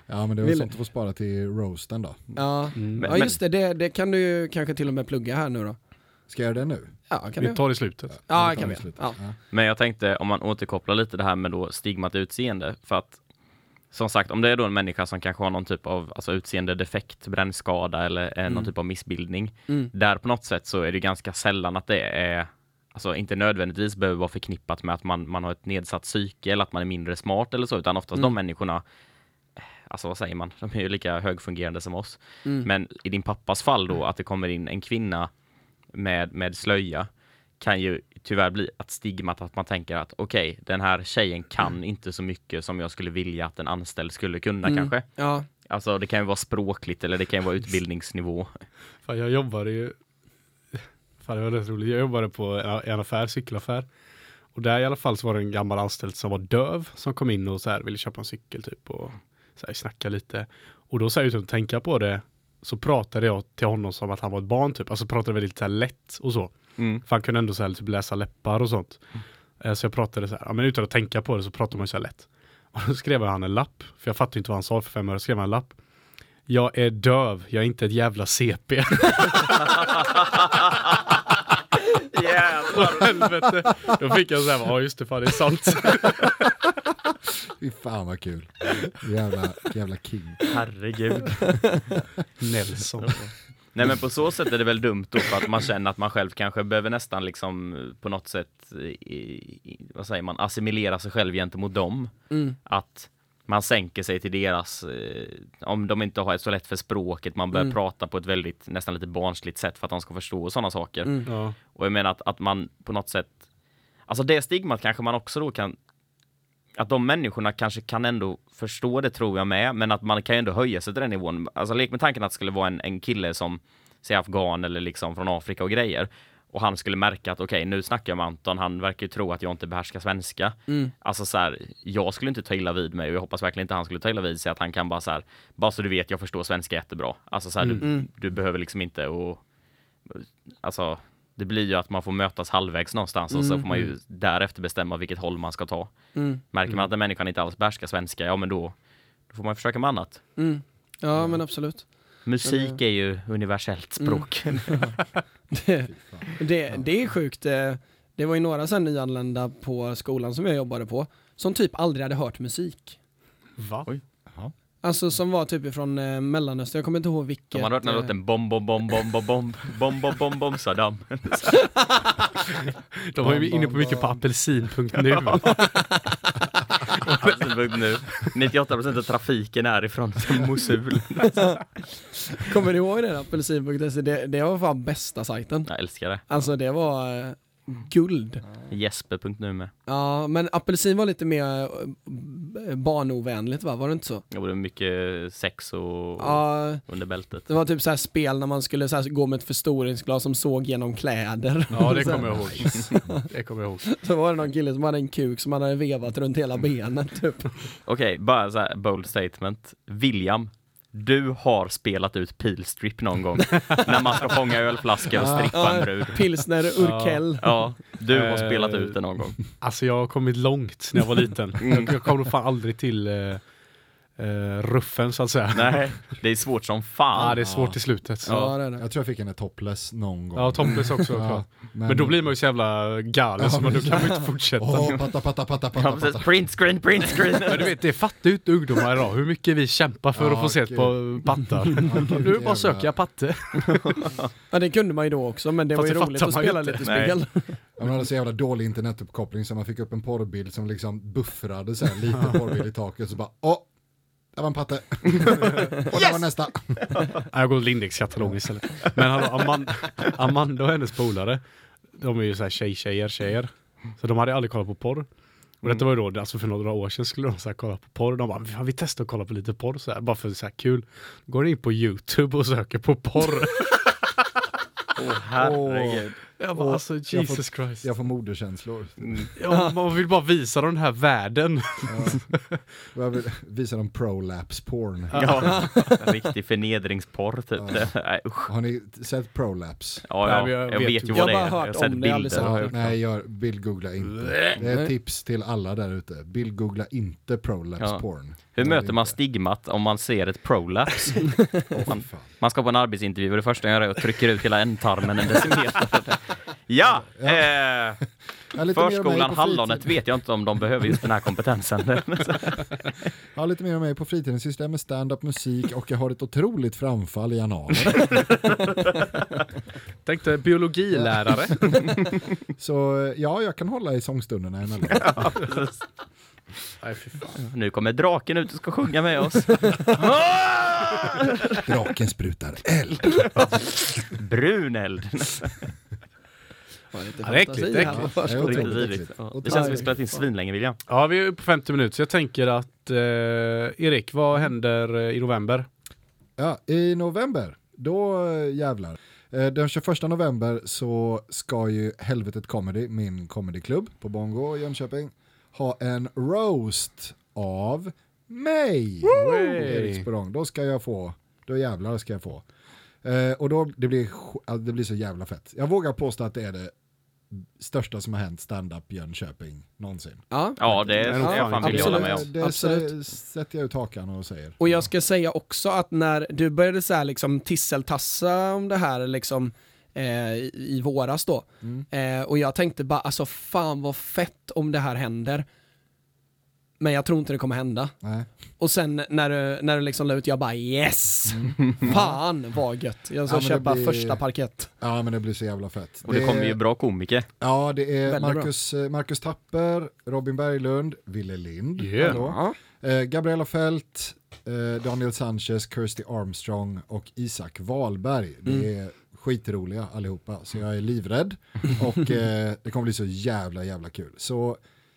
Ja men det var Vill- sånt att få spara till roasten då. Ja, Mm. Men- ja just det, det, det kan du kanske till och med plugga här nu då. Ska jag göra det nu? Ja, kan Vi tar det i slutet. Ja, det kan vi. slutet. Ja. Men jag tänkte om man återkopplar lite det här med då stigmat utseende. För att som sagt, om det är då en människa som kanske har någon typ av alltså, utseende defekt, brännskada eller eh, någon Mm. typ av missbildning. Mm. Där på något sätt så är det ganska sällan att det är Alltså inte nödvändigtvis behöver vara förknippat med att man, man har ett nedsatt psyke eller att man är mindre smart eller så, utan oftast Mm. de människorna alltså vad säger man, de är ju lika högfungerande som oss. Mm. Men i din pappas fall då, att det kommer in en kvinna med, med slöja kan ju tyvärr bli att stigmat att man tänker att okej, den här tjejen kan inte så mycket som jag skulle vilja att en anställd skulle kunna Mm. kanske. Ja, Alltså det kan ju vara språkligt eller det kan ju vara <laughs> utbildningsnivå. Fan, jag jobbade ju... Fan, det var rätt roligt. Jag jobbade på en, affär, cykelaffär. Och där i alla fall så var det en gammal anställd som var döv som kom in och så här ville köpa en cykel typ och så här snacka lite. Och då så här, utan att tänka på det så pratade jag till honom som att han var ett barn typ. Alltså pratade väldigt så lätt och så. Mm. För han kunde ändå så här, typ läsa läppar och sånt. Eh, Så jag pratade så här, ja, men utan att tänka på det så pratade man så här lätt. <laughs> Och då skrev han en lapp, för jag fattade inte vad han sa för fem öre, skrev han en lapp. Jag är döv, jag är inte ett jävla CP. <laughs> Jävlar! Helvete. Då fick jag såhär, ja just det, fan det är sant. <laughs> Fy fan vad kul. Jävla, jävla king. Herregud. <laughs> Nelson. Nej men på så sätt är det väl dumt då för att man känner att man själv kanske behöver nästan liksom eh, på något sätt, i, i, vad säger man, assimilera sig själv gentemot dem. mm. Att man sänker sig till deras, eh, om de inte har ett så lätt för språket, man börjar Mm. prata på ett väldigt, nästan lite barnsligt sätt för att de ska förstå sådana saker. Mm. Ja. Och jag menar att, att man på något sätt, alltså det stigmat kanske man också då kan, att de människorna kanske kan ändå förstå det tror jag med, men att man kan ju ändå höja sig till den nivån. Alltså lek med tanken att det skulle vara en, en kille som, säg afghan eller liksom från Afrika och grejer, och han skulle märka att okej, nu snackar jag med Anton, han verkar ju tro att jag inte behärskar svenska. Mm. Alltså så här, jag skulle inte ta illa vid mig och jag hoppas verkligen inte han skulle ta illa vid sig att han kan bara så här, bara så du vet, jag förstår svenska jättebra. Alltså så här, du, Mm. du behöver liksom inte och alltså det blir ju att man får mötas halvvägs någonstans och så Mm. får man ju därefter bestämma vilket håll man ska ta. Mm. Märker man att den människan inte alls behärskar svenska, ja men då, då får man försöka med annat. Mm. Ja men absolut. Musik Men, är ju universellt språk. <laughs> Det, det, det är sjukt. eh, Det var ju några sen nyanlända på skolan som jag jobbade på som typ aldrig hade hört musik. Va? Alltså som var typ ifrån eh, Mellanöstern, jag kommer inte ihåg vilket. De har hört den här eh, låten bom bom bom bom bom bom bom bom bom bom Saddam. De var ju inne på mycket på apelsin.nu. nu. 98% av trafiken är ifrån Mosul. Kommer du ihåg det? Apelsin.se, det, det var fan bästa sajten. Jag älskar det. Alltså det var eh, guld. Jesper.nu med. Ja, men apelsin var lite mer eh, barnovänligt va? Var det inte så? Det var mycket sex och Ja, under bältet. det var typ så här spel när man skulle så här gå med ett förstoringsglas som såg genom kläder. Ja, det <laughs> kommer jag ihåg. Det kommer jag ihåg. Så var det någon kille som hade en kuk som han hade vevat runt hela benet typ. Okej, bara så här bold statement. William, du har spelat ut pilstrip någon gång. när man ska fånga ölflaskor och strippa en brud. Pilsner Urkel. Ja, du har Eh, spelat ut det någon gång. Alltså jag har kommit långt när jag var liten. Jag, jag kom nog fan aldrig till eh, eh, ruffen så att säga. Nej, det är svårt som Ja, fan. det är svårt i slutet. Ja, det är det. Jag tror jag fick en topless någon gång. Ja, topless också. klart. Men då blir man ju så jävla galen så man, då kan man ju inte fortsätta. Åh, patta, patta, patta, Ja, patta, precis. patta. Print screen, print screen. Men du vet, det fattar ju inte ungdomar idag hur mycket vi kämpar för Ja, att få se på pattar. Nu bara söker jag patte. <laughs> Ja det kunde man ju då också men det Fast var ju roligt att spela inte. lite Nej. spel. Man hade så jävla dålig internetuppkoppling så man fick upp en porrbild som liksom buffrade så här, lite <laughs> porrbild i taket så bara åh, där var en patte. <laughs> och där var nästa. Jag går till Lindex-katalogen istället. Men hallå, Amanda, Amanda och hennes polare, de är ju så här tjej-tjejer, tjejer. Så de hade aldrig kollat på porr. Och detta var ju då, alltså för några år sedan skulle de så här kolla på porr. De bara, "Ja, vi testar att kolla på lite porr så här, bara för så här kul. Går in på YouTube och söker på porr. <laughs> Åh, herregud. Jag bara, alltså jag får- Jesus Christ. Jag får moderkänslor. Ja, man vill bara visa den här världen. Jag vill visa dem prolapse porn. Ja, riktig förnedringsporr typ. Ja. Nej, usch. Har ni sett prolapse? Ja, Nej, ja. men jag Jag vet vet ju- Jag vad har det bara är. hört Jag har om sett det, jag aldrig bilder. Nej, gör, bildgoogla inte. Det är Nej. ett tips till alla där ute. Bildgoogla inte prolapse Ja. porn. Hur möter man stigmat om man ser ett prolapse? <laughs> man, man ska på en arbetsintervju och det första jag gör är att trycker ut hela ändtarmen en decimeter. <laughs> Ja! Eh, Ja, mig förskolan Hallonet vet jag inte om de behöver just den här kompetensen. <laughs> Ja, lite mer om mig på fritiden. Sysslar med stand-up musik och jag har ett otroligt framfall i analen. Tänkte biologilärare. Så ja, jag kan hålla i sångstunderna emellan. Nej, fy fan. Nu kommer draken ut och ska sjunga med oss. <laughs> Draken sprutar eld. Brun eld. Det Ja, det är äckligt, Riktigt. Ja. Det känns som vi spelat in svinlänge William. Ja, vi är på 50 minuter, så jag tänker att eh, Erik, vad händer eh, i november? Ja, i november, då eh, jävlar. Eh, Den 21 november så ska ju Helvetet Comedy, min comedyklubb på Bongo i Jönköping, ha en roast av mig. Erik. Då ska jag få, då jävlar ska jag få. Eh, och då, det blir, det blir så jävla fett. Jag vågar påstå att det är det största som har hänt stand-up Jönköping någonsin. Ja, Ja, det, det fan fan vill jag hålla med om. Det Absolut. sä- sätter jag ut hakan och säger. och jag ska säga också att när du började så här liksom tisseltassa om det här liksom eh, i, våras då, Mm. eh, och jag tänkte bara alltså fan vad fett om det här händer. Men jag tror inte det kommer hända. Nej. Och sen när du, när du liksom la ut, jag bara yes! <laughs> Fan vad gött! Jag ska Ja, det köpa blir- första parkett. Ja men det blir så jävla fett. Och det kommer ju bra komiker. Ja, det är Väldigt. Marcus, eh, Marcus Tapper, Robin Berglund, Ville Lind, Yeah. eh, Gabriella Fält, eh, Daniel Sanchez, Kirsty Armstrong och Isak Wahlberg. Det Mm. är skitroliga allihopa, så jag är livrädd. <laughs> och eh, det kommer bli så jävla jävla kul. Så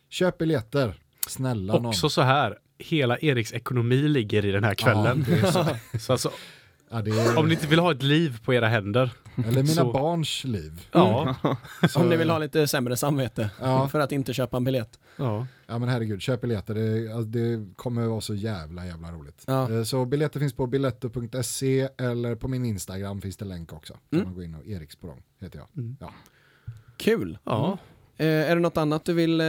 köp biljetter, snälla någon. Också så här, hela Eriks ekonomi ligger i den här kvällen. Ja, så. <laughs> Så alltså, Ja, det är, om ni inte vill ha ett liv på era händer, eller mina så- barns liv. ja, Så, Om ni vill ha lite sämre samvete Ja. för att inte köpa en biljett. ja. Ja men herregud, köp biljetter. Det, alltså, det kommer vara så jävla jävla roligt. Ja. Eh, Så biljetter finns på biletto.se eller på min Instagram finns det länk också. Kan Mm. man gå in och Erik heter jag. Ja. Kul! ja. Eh, är det något annat du vill eh,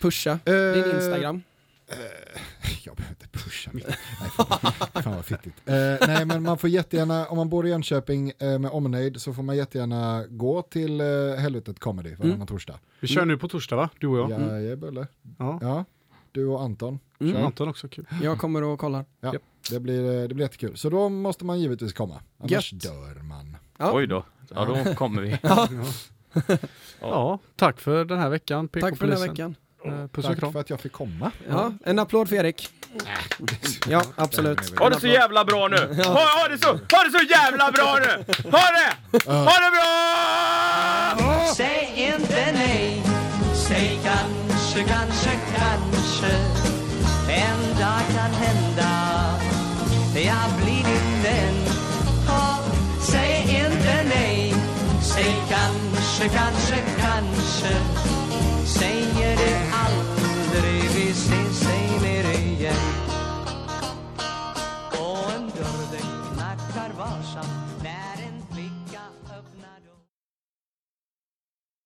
pusha? Din Instagram? <laughs> Jag behöver inte pusha mig. Nej, fan, fan vad fittigt. Eh, nej men man får jättegärna, om man bor i Jönköping eh, med omnejd så får man jättegärna gå till eh, Helvetet Comedy varannan Mm. torsdag. Vi kör nu på torsdag va? Du och jag. Ja, jag är Bulle. Ja. Ja, du och Anton. Mm. Kör. Anton också kul. Jag kommer och kollar. Ja, Japp. det, blir, eh, det blir jättekul. Så då måste man givetvis komma. Annars Gött. dör man. Ja. Oj då. Ja, då kommer vi. <laughs> Ja, tack för den här veckan. Tack för den här veckan. Eh, Puss och Tack kram. för att jag fick komma. Ja, en applåd för Erik. Ja, absolut. Ha det så jävla bra nu! Ha, ha, det, så, ha det så jävla bra nu! Ha det! Ha det bra! Säg inte nej, säg kanske, kanske, kanske En dag kan hända, jag blir din vän Säg inte nej, säg kanske, kanske, kanske Säger det aldrig, vi ses